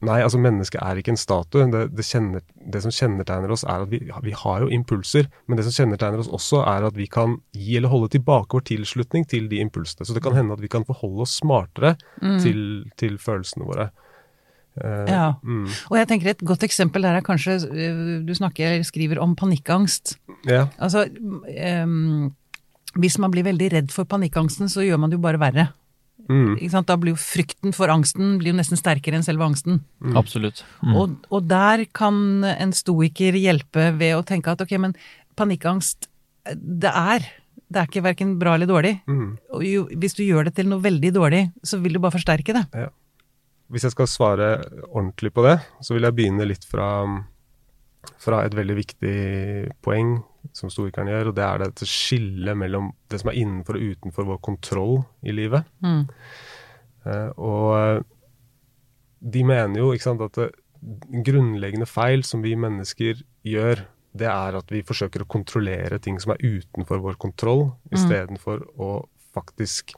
Nei, altså mennesket er ikke en statue. Det, det, kjenner, det som kjennetegner oss, er at vi, vi har jo impulser. Men det som kjennetegner oss også, er at vi kan gi eller holde tilbake vår tilslutning til de impulsene. Så det kan hende at vi kan forholde oss smartere til, til følelsene våre. Uh, Ja. mm, Og jeg tenker et godt eksempel der er kanskje øh, Du snakker eller skriver om panikkangst. ja. Altså, um, hvis man blir veldig redd for panikkangsten, så gjør man det jo bare verre. Mm, Ikke sant? Da blir jo frykten for angsten blir jo nesten sterkere enn selve angsten. Absolutt. Mm. Og, og der kan en stoiker hjelpe ved å tenke at ok, men panikkangst, det er. Det er ikke verken bra eller dårlig. mm. Og jo, hvis du gjør det til noe veldig dårlig, så vil du bare forsterke det. Hvis jeg skal svare ordentlig på det, så vil jeg begynne litt fra, fra et veldig viktig poeng som stoikerne gjør, og det er dette skillet mellom det som er innenfor og utenfor vår kontroll i livet. Mm. Eh, og eh, de mener jo ikke sant, at det, grunnleggende feil som vi mennesker gjør, det er at vi forsøker å kontrollere ting som er utenfor vår kontroll, Mm. istedenfor å faktisk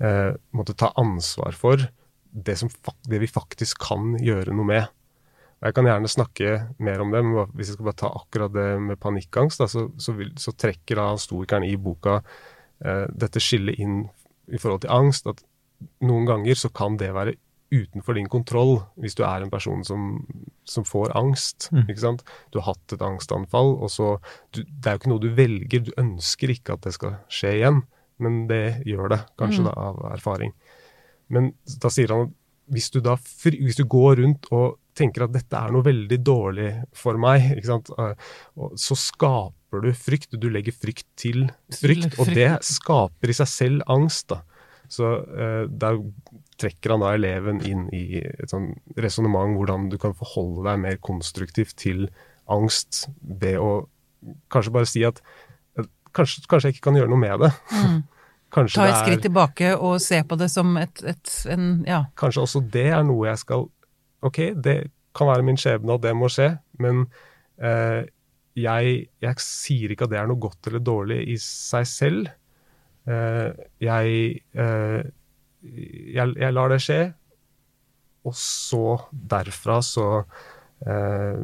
eh, måtte ta ansvar for det, som, det vi faktisk kan gjøre noe med. Jeg kan gjerne snakke mer om det, men hvis jeg skal bare ta akkurat det med panikkangst, da, så, så, vil, så trekker da stoikeren i boka eh, dette skillet inn i forhold til angst, at noen ganger så kan det være utenfor din kontroll hvis du er en person som, som får angst. Mm. ikke sant? Du har hatt et angstanfall, og så du, Det er jo ikke noe du velger, du ønsker ikke at det skal skje igjen, men det gjør det, kanskje Mm. da, av erfaring. Men da sier han at hvis du da hvis du går rundt og tenker at dette er noe veldig dårlig for meg, ikke sant? eh, så skaper du frykt. Du legger frykt til frykt, og det skaper i seg selv angst. da. Så eh, der trekker han da eleven inn i et sånn resonnement hvordan du kan forholde deg mer konstruktivt til angst ved å kanskje bare si at kanskje, kanskje jeg ikke kan gjøre noe med det. Mm. Ta et skritt tilbake og se på det som et, et en, ja. kanskje også det er noe jeg skal Ok, det kan være min skjebne at det må skje, men eh, jeg, jeg sier ikke at det er noe godt eller dårlig i seg selv. Eh, jeg, eh, jeg, jeg lar det skje, og så derfra så eh,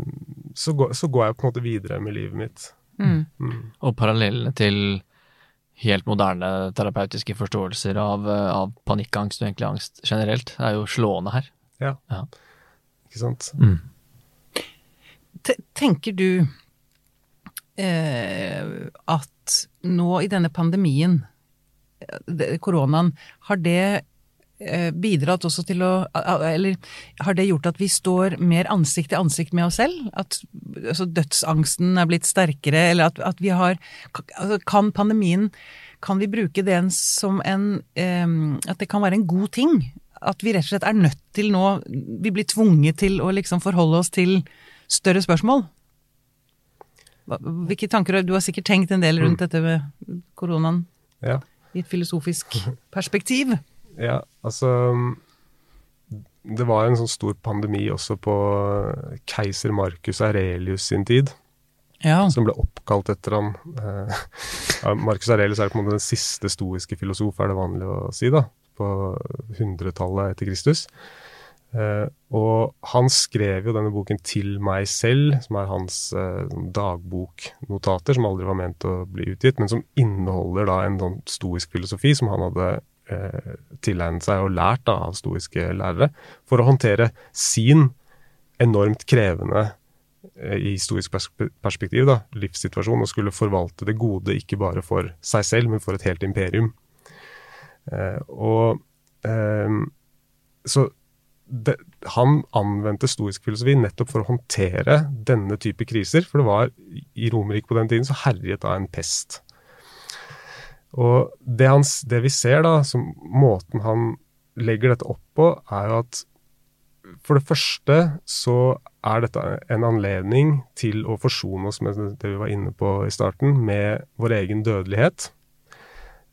så, går, så går jeg på en måte videre med livet mitt. Mm. Mm. Og parallellene til helt moderne terapeutiske forståelser av, eh, av panikkangst og egentlig angst generelt er jo slående her. Ikke sant? Mm. Tenker du eh, at nå i denne pandemien, eh, koronaen, har det eh, bidratt også til å Eller har det gjort at vi står mer ansikt til ansikt med oss selv? At altså, dødsangsten er blitt sterkere, eller at, at vi har altså, Kan pandemien Kan vi bruke det som en um, At det kan være en god ting? At vi rett og slett er nødt til nå Vi blir tvunget til å liksom forholde oss til større spørsmål? Hvilke tanker Du har sikkert tenkt en del rundt dette med koronaen Ja. i et filosofisk perspektiv? Ja, altså Det var en sånn stor pandemi også på keiser Marcus Aurelius sin tid, Ja. som ble oppkalt etter han. Eh, Marcus Aurelius er på en måte den siste stoiske filosof, er det vanlig å si, da, på 100-tallet etter Kristus. Uh, og han skrev jo denne boken til meg selv, som er hans sånn dagboknotater, som aldri var ment å bli utgitt, men som inneholder da en sånn stoisk filosofi som han hadde uh, tilegnet seg og lært da, av stoiske lærere, for å håndtere sin enormt krevende i historisk perspektiv da, livssituasjon, og skulle forvalte det gode ikke bare for seg selv, men for et helt imperium. Eh, og eh, så det, han anvendte stoisk filosofi nettopp for å håndtere denne type kriser. For det var i Romerike på den tiden så herjet av en pest. Og det, hans, det vi ser, da, som måten han legger dette opp på, er jo at for det første så er dette en anledning til å forsone oss med det vi var inne på i starten, med vår egen dødelighet.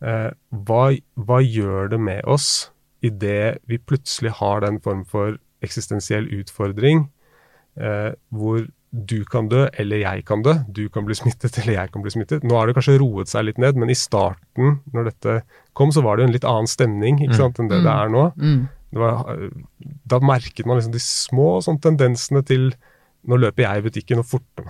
Eh, hva, hva, gjør det med oss idet vi plutselig har den form for eksistensiell utfordring eh, hvor du kan dø, eller jeg kan dø. Du kan bli smittet, eller jeg kan bli smittet. Nå har det kanskje roet seg litt ned, men i starten, når dette kom, så var det jo en litt annen stemning ikke mm. sant, enn det mm. det er nå. Mm. Det var, da merket man liksom de små sånn, tendensene til nå løper jeg i butikken og forter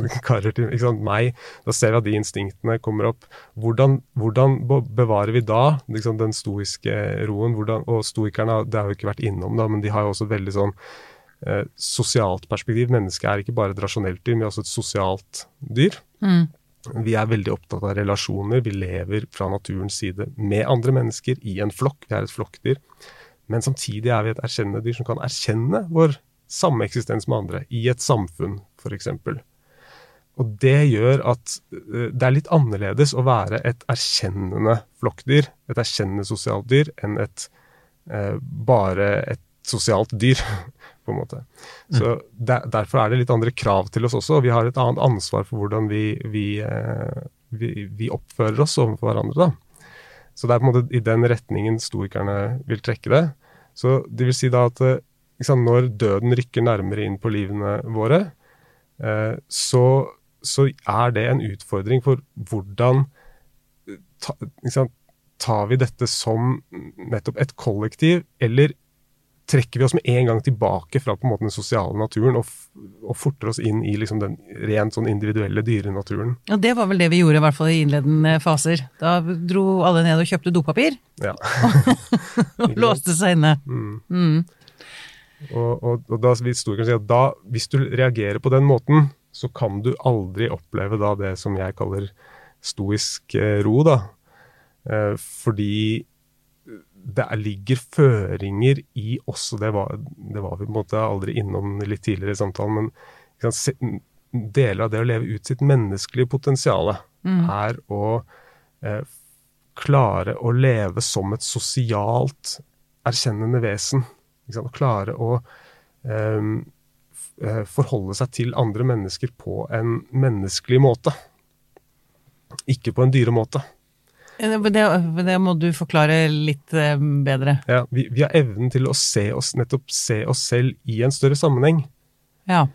meg karer til ikke sant, meg. Da ser vi at de instinktene kommer opp. Hvordan, hvordan bevarer vi da liksom, den stoiske roen? Hvordan, og stoikerne det har jo ikke vært innom, da, men de har jo også et veldig sånn eh, sosialt perspektiv. Mennesket er ikke bare et rasjonelt dyr, men også et sosialt dyr. Mm. Vi er veldig opptatt av relasjoner. Vi lever fra naturens side med andre mennesker i en flokk. Vi er et flokkdyr. Men samtidig er vi et erkjennende dyr som kan erkjenne vår sameksistens med andre i et samfunn, f.eks. Og det gjør at eh, det er litt annerledes å være et erkjennende flokkdyr, et erkjennende sosialt dyr, enn et eh, bare et sosialt dyr. på en måte. Mm. Så der, Derfor er det litt andre krav til oss også. og Vi har et annet ansvar for hvordan vi, vi, eh, vi, vi oppfører oss overfor hverandre. da. Så det er på en måte i den retningen stoikerne vil trekke det. Så det vil si da at liksom, når døden rykker nærmere inn på livene våre, eh, så, så, er det en utfordring for hvordan ta, liksom, Tar vi dette som nettopp et kollektiv, eller trekker vi oss med en gang tilbake fra på en måte den sosiale naturen og, og forter oss inn i liksom den rent sånn individuelle dyrenaturen. Ja, Det var vel det vi gjorde, i hvert fall i innledende faser. Da dro alle ned og kjøpte dopapir. Ja. og låste seg inne. Mm. Mm. Og, og, og, da vil historikeren si at da, hvis du reagerer på den måten, så kan du aldri oppleve da det som jeg kaller stoisk eh, ro, da. Eh, fordi det ligger føringer i også, det var, det var vi på en måte aldri innom litt tidligere i samtalen, men se, deler av det å leve ut sitt menneskelige potensial mm. er å eh, klare å leve som et sosialt erkjennende vesen. Å klare å ehm, eh, forholde seg til andre mennesker på en menneskelig måte. Ikke på en dyremåte. Det, det, må du forklare litt eh, bedre. Ja, vi, vi, har evnen til å se oss, nettopp se oss selv i en større sammenheng. Ja.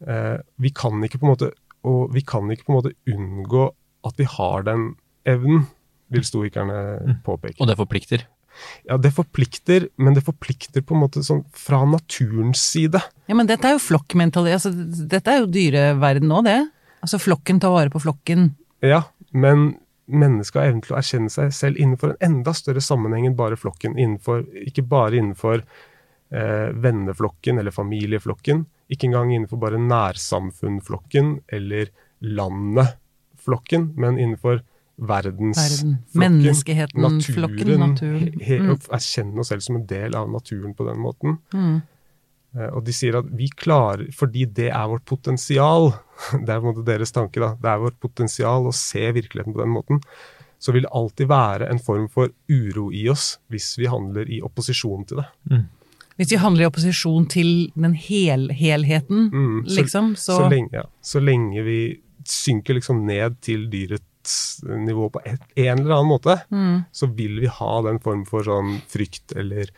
Eh, vi kan ikke på en måte og vi kan ikke på en måte unngå at vi har den evnen, vil stoikerne mm. påpeke. Og det forplikter? Ja, det forplikter, men det forplikter på en måte sånn fra naturens side. Ja, Men dette er jo flokkmentalitet. Altså, dette er jo dyreverden òg, det. Altså flokken tar vare på flokken. Ja, men mennesket har evnen til å erkjenne seg selv innenfor en enda større sammenheng enn bare flokken. Innenfor, ikke bare innenfor eh, venneflokken eller familieflokken. Ikke engang innenfor bare nærsamfunnflokken eller landeflokken, men innenfor verdensflokken. Verden. Menneskeheten, naturen. Flokken, naturen. Mm. Erkjenne oss selv som en del av naturen på den måten. Mm. Eh, og de sier at vi klarer, fordi det er vårt potensial, det er på en måte deres tanke, da, det er vårt potensial å se virkeligheten på den måten, så vil det alltid være en form for uro i oss hvis vi handler i opposisjon til det. Mm. Hvis vi handler i opposisjon til den hel helheten, mm, så, liksom, så så lenge, ja, så lenge, vi synker liksom ned til dyrets nivå på et, en eller annen måte, mm. så vil vi ha den form for sånn frykt eller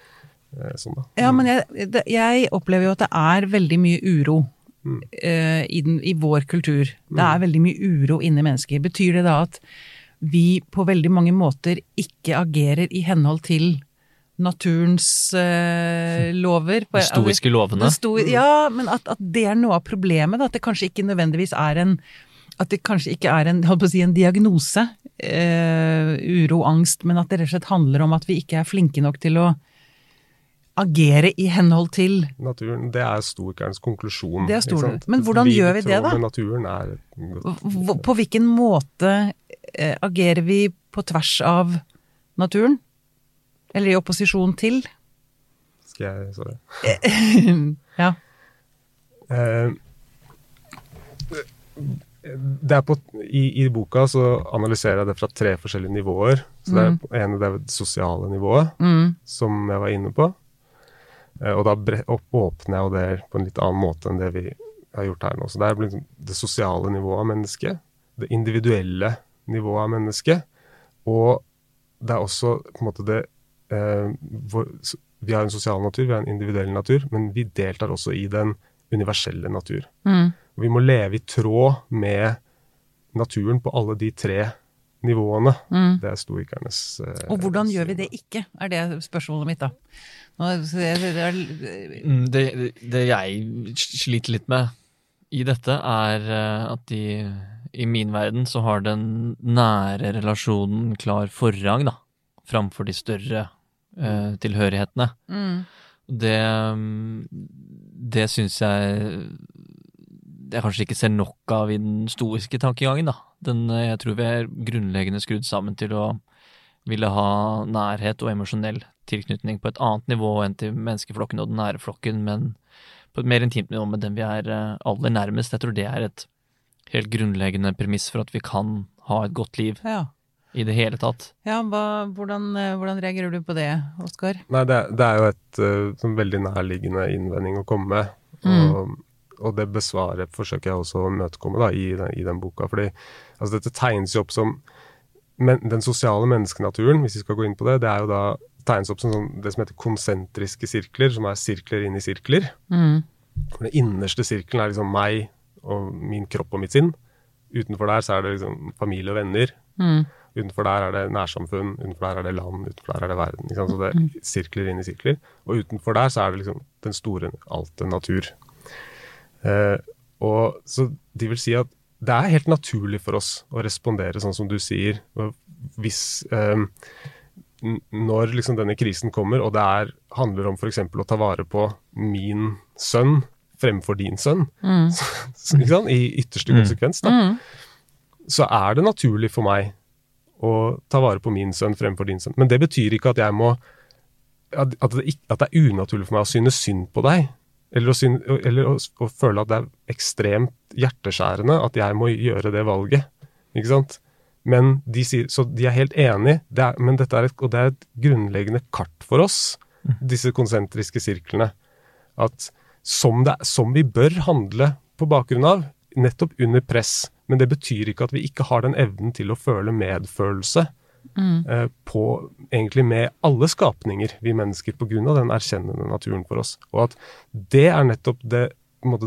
Eh, sånn da. Ja, men jeg, jeg, opplever jo at det er veldig mye uro mm. uh, i, den, i, vår kultur. Det er veldig mye uro inni mennesker. Betyr det da at vi på veldig mange måter ikke agerer i henhold til naturens uh, lover? De stoiske lovene? Sto, ja, men at, at, det er noe av problemet. Da, at det kanskje ikke nødvendigvis er en at det kanskje ikke er en, si, en diagnose, eh, uro, angst, men at det rett og slett handler om at vi ikke er flinke nok til å agere i henhold til Naturen. Det er stoikernes konklusjon. Det er stor, Men hvordan vi gjør vi det, da? Naturen er På hvilken måte eh, agerer vi på tvers av naturen? Eller i opposisjon til? Skal jeg Sorry. ja. Eh, det er på, i, I boka så analyserer jeg det fra tre forskjellige nivåer. Så det, er, det ene det er det sosiale nivået, Mm. som jeg var inne på. Eh, og da åpner jeg jo det på en litt annen måte enn det vi har gjort her nå. Så det er det sosiale nivået av mennesket, det individuelle nivået av mennesket, og det er også på en måte det eh, hvor, Vi har en sosial natur, vi har en individuell natur, men vi deltar også i den universelle natur. Mm. Vi må leve i tråd med naturen på alle de tre nivåene. Mm. Det er stoikernes eh, Og hvordan gjør vi det ikke, er det spørsmålet mitt, da. Nå, det, det er, Mm, Det, det jeg sliter litt med i dette, er eh, at i, i min verden så har den nære relasjonen klar forrang, da, framfor de større eh, tilhørighetene. mm. Det, det syns jeg jeg kanskje ikke ser nok av i den stoiske tankegangen, da. Den, eh, jeg tror vi er grunnleggende skrudd sammen til å ville ha nærhet og emosjonell tilknytning på et annet nivå enn til menneskeflokken og den nære flokken, men på et mer intimt nivå med den vi er eh, aller nærmest. Jeg tror det er et helt grunnleggende premiss for at vi kan ha et godt liv Ja. I det hele tatt. ja hva, hvordan, eh, hvordan reagerer du på det, Oskar? Nei, det, det er jo et eh, sånn veldig nærliggende innvending å komme med. Mm. Og, og det besvaret forsøker jeg også å imøtekomme da, i, i den boka. fordi altså, dette tegnes jo opp som men, Den sosiale menneskenaturen, hvis vi skal gå inn på det, det er jo da tegnes opp som sånn, det som heter konsentriske sirkler, som er sirkler inni sirkler. Mm. Den innerste sirkelen er liksom meg og min kropp og mitt sinn. Utenfor der så er det liksom familie og venner. Mm. Utenfor der er det nærsamfunn, utenfor der er det land, utenfor der er det verden. Så det er sirkler inn i sirkler. Og utenfor der så er det liksom den store, alte natur. Eh, og så de vil si at det er helt naturlig for oss å respondere sånn som du sier. Hvis eh, Når liksom denne krisen kommer, og det er, handler om f.eks. å ta vare på min sønn fremfor din sønn, Mm. så, i ytterste Mm. konsekvens, da Mm. så er det naturlig for meg å ta vare på min sønn fremfor din sønn. Men det betyr ikke at jeg må at, det, ikke, at det er unaturlig for meg å synes synd på deg. Eller, å, syn, eller å, å føle at det er ekstremt hjerteskjærende at jeg må gjøre det valget. Ikke sant? Men de sier, så de er helt enige, det er, men dette er et, og det er et grunnleggende kart for oss, disse konsentriske sirklene. At som, det, som vi bør handle på bakgrunn av, nettopp under press. Men det betyr ikke at vi ikke har den evnen til å føle medfølelse Mm. eh, på egentlig med alle skapninger, vi mennesker, pga. den erkjennende naturen for oss. Og at det er nettopp det,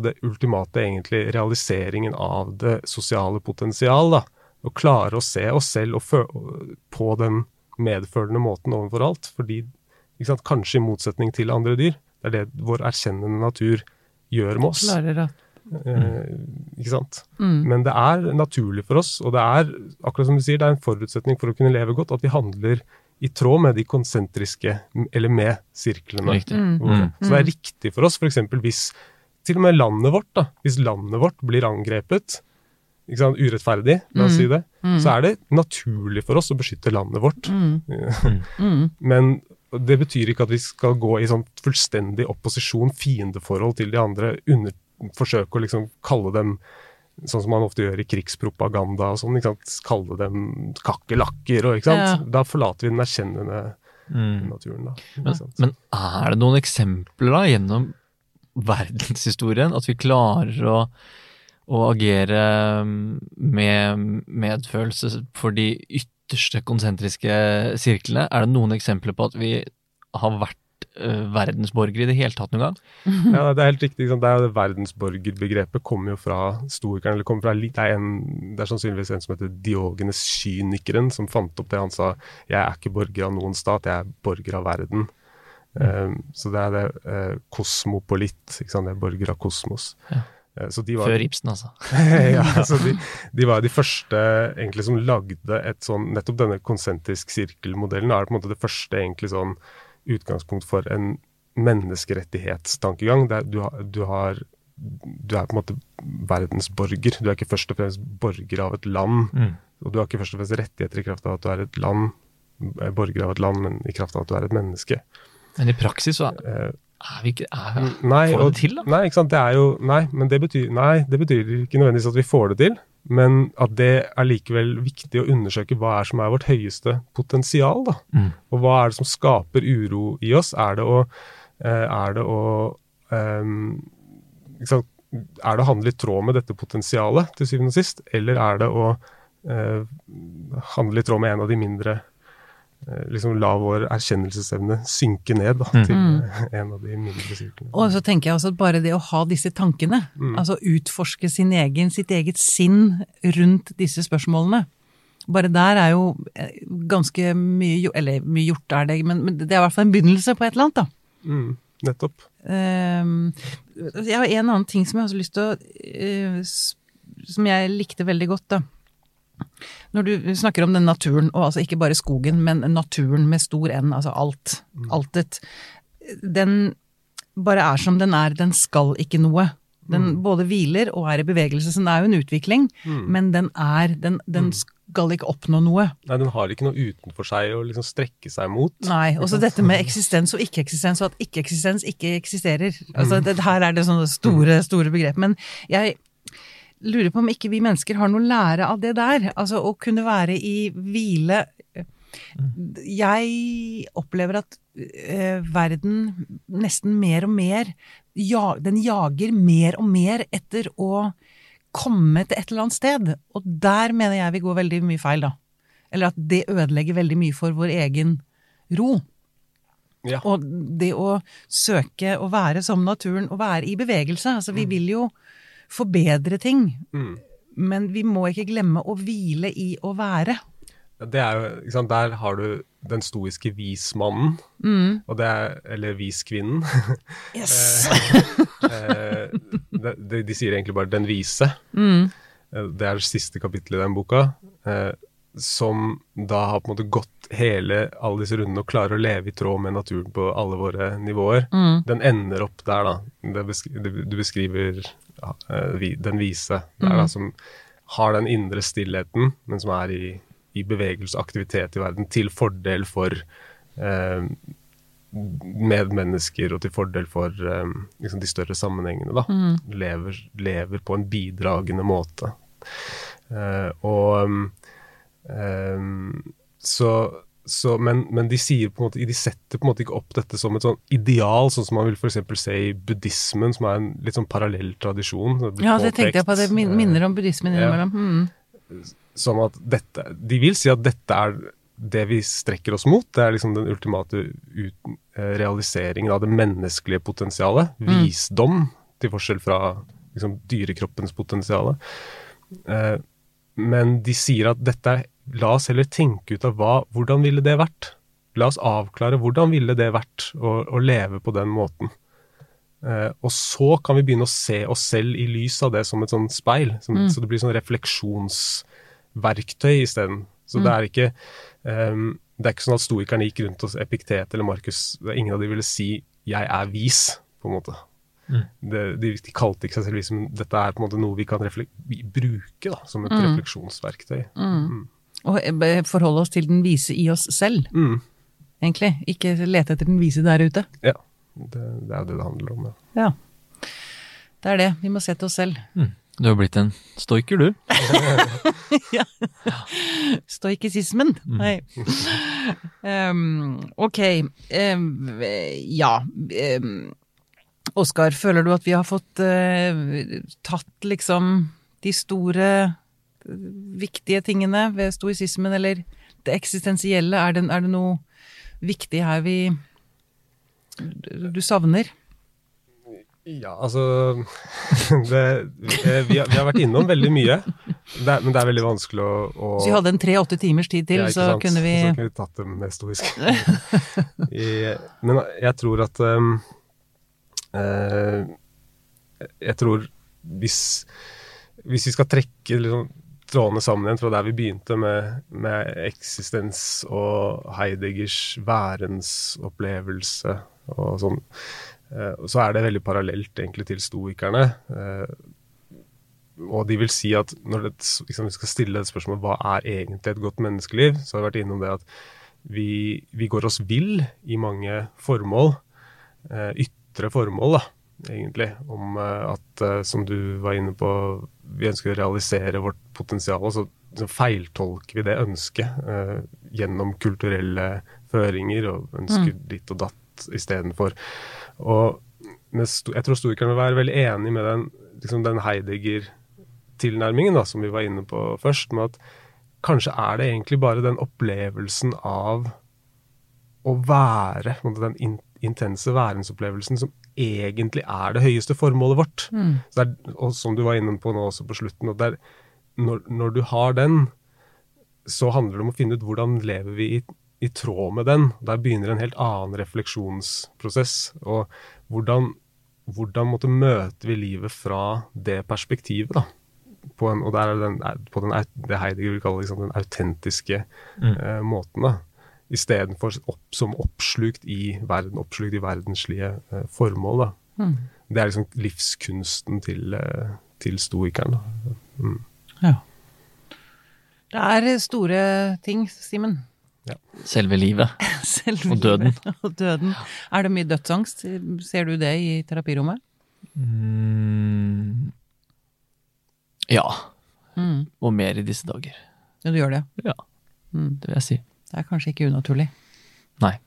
det ultimate, egentlig, realiseringen av det sosiale potensial. da. Å klare å se oss selv på den medfølende måten overfor alt. Fordi, sant, kanskje i motsetning til andre dyr, det er det vår erkjennende natur gjør med oss. Klarer at ikke sant? mm. Men det er naturlig for oss, og det er akkurat som du sier, det er en forutsetning for å kunne leve godt at vi handler i tråd med de konsentriske, eller med sirklene. Riktig. Mm. Så det er riktig for oss, f.eks. hvis til og med landet vårt, da, hvis landet vårt blir angrepet ikke sant, urettferdig, la oss Mm. si det, Mm. så er det naturlig for oss å beskytte landet vårt. Mm. Mm. Men det betyr ikke at vi skal gå i sånn fullstendig opposisjon, fiendeforhold til de andre, under, forsøke å liksom kalle dem Sånn som man ofte gjør i krigspropaganda og sånn. ikke sant? Kalle dem kakerlakker og ikke sant. Ja. Da forlater vi den erkjennende Mm. naturen, da. Men, men er det noen eksempler da, gjennom verdenshistorien at vi klarer å, å agere med medfølelse for de ytterste konsentriske sirklene? Er det noen eksempler på at vi har vært verdensborgere i det hele tatt noen gang? Ja, det er helt riktig. Det er jo det Verdensborgerbegrepet kommer jo fra stoikeren. eller kommer fra, det, er en, det er sannsynligvis en som heter Diogenes kynikeren, som fant opp det. Han sa 'jeg er ikke borger av noen stat, jeg er borger av verden'. Um, så det er det eh, kosmopolitt, ikke sant? det er borger av kosmos. Ja. Eh, så de var, Før Ibsen, altså. ja, så de, de var de første egentlig som lagde et sånn Nettopp denne konsentrisk sirkelmodellen er på en måte det første egentlig sånn utgangspunkt for en menneskerettighetstankegang. Der du, har, du, har, du er på en måte verdensborger. Du er ikke først og fremst borger av et land. Mm. Og du har ikke først og fremst rettigheter i kraft av at du er et land, eh, borger av et land, men i kraft av at du er et menneske. Men i praksis så Eh, er vi ikke er, Nei, Får vi det til, da? Nei, ikke sant. Det er jo Nei, men det betyr, nei, det betyr ikke nødvendigvis at vi får det til. Men at det er likevel viktig å undersøke hva er som er vårt høyeste potensial. da. Mm. Og hva er det som skaper uro i oss? Er det å, eh, er det å um, sant? Er det å handle i tråd med dette potensialet, til syvende og sist? Eller er det å uh, handle i tråd med en av de mindre liksom La vår erkjennelsesevne synke ned da, Mm. til Mm. eh, en av de mindre sirklene. Og så tenker jeg også at bare det å ha disse tankene, Mm. altså utforske sin egen, sitt eget sinn rundt disse spørsmålene, bare der er jo eh, ganske mye Eller mye gjort er det, men, men det er i hvert fall en begynnelse på et eller annet, da. Mm, nettopp. Ehm, jeg har en annen ting som jeg har lyst til å uh, Som jeg likte veldig godt, da. Når du snakker om den naturen, og altså ikke bare skogen, men naturen med stor N, altså alt. Altet. Den bare er som den er, den skal ikke noe. Den både hviler og er i bevegelse, så den er jo en utvikling, men den er Den, den skal ikke oppnå noe. Nei, den har ikke noe utenfor seg å liksom strekke seg mot. Nei, også dette med eksistens og ikke-eksistens, og at ikke-eksistens ikke eksisterer. Altså, det, her er det sånne store, store begrep. Men jeg lurer på om ikke vi mennesker har noe å lære av det der. Altså å kunne være i hvile. Jeg opplever at eh, verden nesten mer og mer ja, Den jager mer og mer etter å komme til et eller annet sted. Og der mener jeg vi går veldig mye feil, da. Eller at det ødelegger veldig mye for vår egen ro. Ja. Og det å søke å være som naturen, og være i bevegelse. Altså, vi vil jo forbedre ting, Mm. men vi må ikke glemme å hvile i å være. Det er jo, ikke sant, Der har du den stoiske vismannen, Mm. og det er, eller viskvinnen. Yes! Eh, de, de, de sier egentlig bare 'den vise'. Mm. Eh, Det er det siste kapittelet i den boka. Eh, som da har på en måte gått hele alle disse rundene og klarer å leve i tråd med naturen på alle våre nivåer. Mm. Den ender opp der, da. Det beskri du beskriver ja, eh, den vise der, da, Mm. som har den indre stillheten, men som er i, i bevegelse og aktivitet i verden, til fordel for eh, medmennesker og til fordel for eh, liksom de større sammenhengene. da. Mm. Lever, lever på en bidragende måte. Eh, og um, så, så men, men de sier på en måte, de setter på en måte ikke opp dette som et sånn ideal, sånn som man vil f.eks. se i buddhismen, som er en litt sånn parallell tradisjon. Det Ja, det tenkte jeg på. Det minner om buddhismen ja. innimellom. Mm. som at dette De vil si at dette er det vi strekker oss mot. Det er liksom den ultimate ut, eh, realiseringen av det menneskelige potensialet. Visdom, til forskjell fra liksom, dyrekroppens potensial. Eh, men de sier at dette er La oss heller tenke ut av hva, hvordan ville det vært? La oss avklare hvordan ville det vært å, å leve på den måten. Eh, og så kan vi begynne å se oss selv i lys av det som et sånn speil. Som, Så det blir sånn refleksjonsverktøy isteden. Så det er ikke um, det er ikke sånn at stoikerne gikk rundt hos Epiktet eller Markus. Ingen av de ville si 'jeg er vis', på en måte. Det, de, de kalte ikke seg selv vis, men dette er på en måte noe vi kan vi bruke da, som et refleksjonsverktøy. Og eh, forholde oss til den vise i oss selv, Mm. egentlig. Ikke lete etter den vise der ute. Ja, det, det er jo det det handler om. Ja. Ja. Det er det. Vi må se til oss selv. Du har blitt en stoiker, du. ja. Stoikisismen. Nei. Um, ok. Um, ja. Um, Oskar, føler du at vi har fått uh, tatt liksom de store, viktige tingene ved stoisismen, eller det eksistensielle? Er det, er det noe viktig her vi du savner? Ja, altså det, vi, har, vi har vært innom veldig mye, det men det er veldig vanskelig å, å Så vi hadde en tre-åtte timers tid til, Ja, så sant? kunne vi Så kunne vi tatt det mer stoisk. Men jeg tror at um, uh, Jeg tror hvis, hvis vi skal trekke liksom, trådene sammen igjen fra der vi begynte med, med eksistens og Heideggers værensopplevelse og sånn, Og så er det veldig parallelt egentlig til stoikerne. Eh, og de vil si at når det, liksom, vi skal stille et spørsmål hva er egentlig et godt menneskeliv, så har vi vært innom det at vi, vi går oss vill i mange formål. Eh, ytre formål, da, egentlig. Om eh, at, eh, som du var inne på, vi ønsker å realisere vårt potensial. og så så feiltolker vi det ønsket eh, gjennom kulturelle føringer og ønsker ditt og datt istedenfor. Og jeg tror storikeren vil være veldig enig med den, liksom den Heidegger-tilnærmingen som vi var inne på først, med at kanskje er det egentlig bare den opplevelsen av å være, den intense værensopplevelsen som egentlig er det høyeste formålet vårt. Så det er, og som du var inne på nå også på slutten, at det er, når, når du har den, så handler det om å finne ut hvordan lever vi i, i tråd med den. Der begynner en helt annen refleksjonsprosess. Og hvordan, hvordan måtte møter vi livet fra det perspektivet, da. På en, og der er den, på den, det Heidegger vil kalle liksom, den autentiske eh, måten. da. Istedenfor opp, som oppslukt i verden, oppslukt i verdenslige eh, formål. da. Det er liksom livskunsten til, eh, til stoikeren. da. Ja. Det er store ting, Simen. Selve livet. Selve Og døden. Og døden. Er det mye dødsangst? Ser du det i terapirommet? Mm. Ja. Mm. Og mer i disse dager. Ja, du gjør det. Ja, Mm. det vil jeg si. Det er kanskje ikke unaturlig. Nei.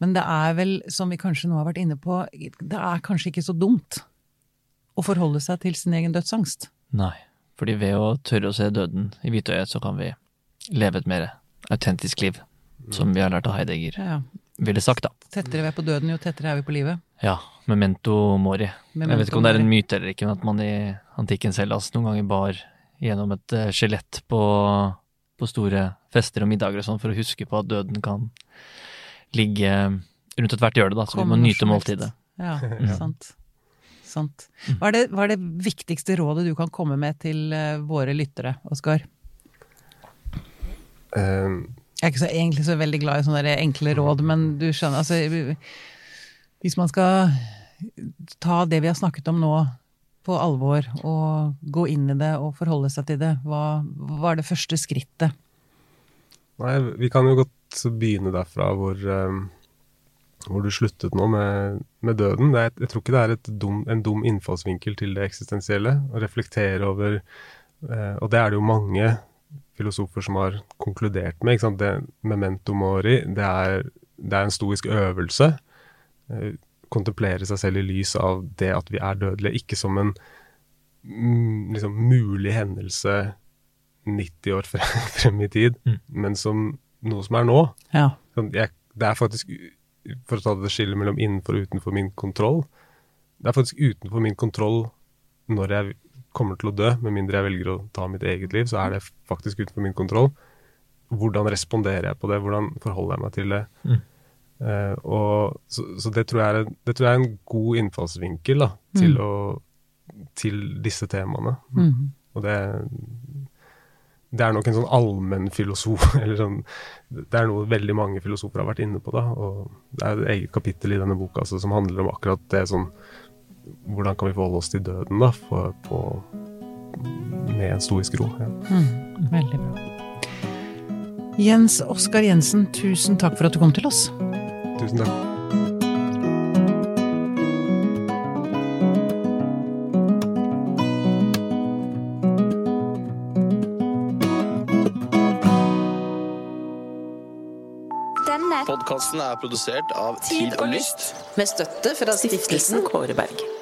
Men det er vel, som vi kanskje nå har vært inne på, det er kanskje ikke så dumt å forholde seg til sin egen dødsangst. Nei. Fordi ved å tørre å se døden i hvitøyet, så kan vi leve et mer autentisk liv. Som vi har lært av Heidegger. Ja. Ville sagt, da. Tettere vi er på døden, jo tettere er vi på livet. Ja. Memento mori. Memento jeg vet ikke om det er en myte eller ikke, men at man i antikken selv altså, noen ganger bar gjennom et eh, skjelett på, på store fester og middager og sånn, for å huske på at døden kan ligge rundt ethvert hjørne, da, så Komme vi må nyte måltidet. Ja, sant. Sant. Hva er, det, hva er det viktigste rådet du kan komme med til eh, våre lyttere, Oskar? Um, Jeg er ikke så, egentlig så veldig glad i sånne enkle råd, men du skjønner, altså Hvis man skal ta det vi har snakket om nå på alvor, og gå inn i det og forholde seg til det, hva, hva er det første skrittet? Nei, vi kan jo godt begynne derfra hvor, eh, hvor du sluttet nå med, med døden. Er, jeg tror ikke det er dum, en dum innfallsvinkel til det eksistensielle. Å reflektere over eh, Og det er det jo mange filosofer som har konkludert med. Ikke sant? Det, memento mori, det er, det er en stoisk øvelse. Kontemplere seg selv i lys av det at vi er dødelige, ikke som en mm, liksom, mulig hendelse 90 år frem, frem i tid, Mm. men som noe som er nå. Ja. Sånn, jeg, det er faktisk, for å ta det skillet mellom innenfor og utenfor min kontroll, det er faktisk utenfor min kontroll når jeg kommer til å dø, med mindre jeg velger å ta mitt eget liv, så er det faktisk utenfor min kontroll. Hvordan responderer jeg på det? Hvordan forholder jeg meg til det? Mm. Eh, og, så så det, tror er, det tror jeg er en god innfallsvinkel da, til, å, til disse temaene. Mm. Og det, det er nok en sånn allmennfilosof eller sånn Det er noe veldig mange filosofer har vært inne på, da. Og det er et eget kapittel i denne boka altså, som handler om akkurat det sånn Hvordan kan vi forholde oss til døden, da, for, på, med en stoisk ro. Ja. Mm, Veldig bra. Jens Oskar Jensen, tusen takk for at du kom til oss. Tusen takk. Podkasten er produsert av Tid og Lyst. Med støtte fra stiftelsen Kåre Berg.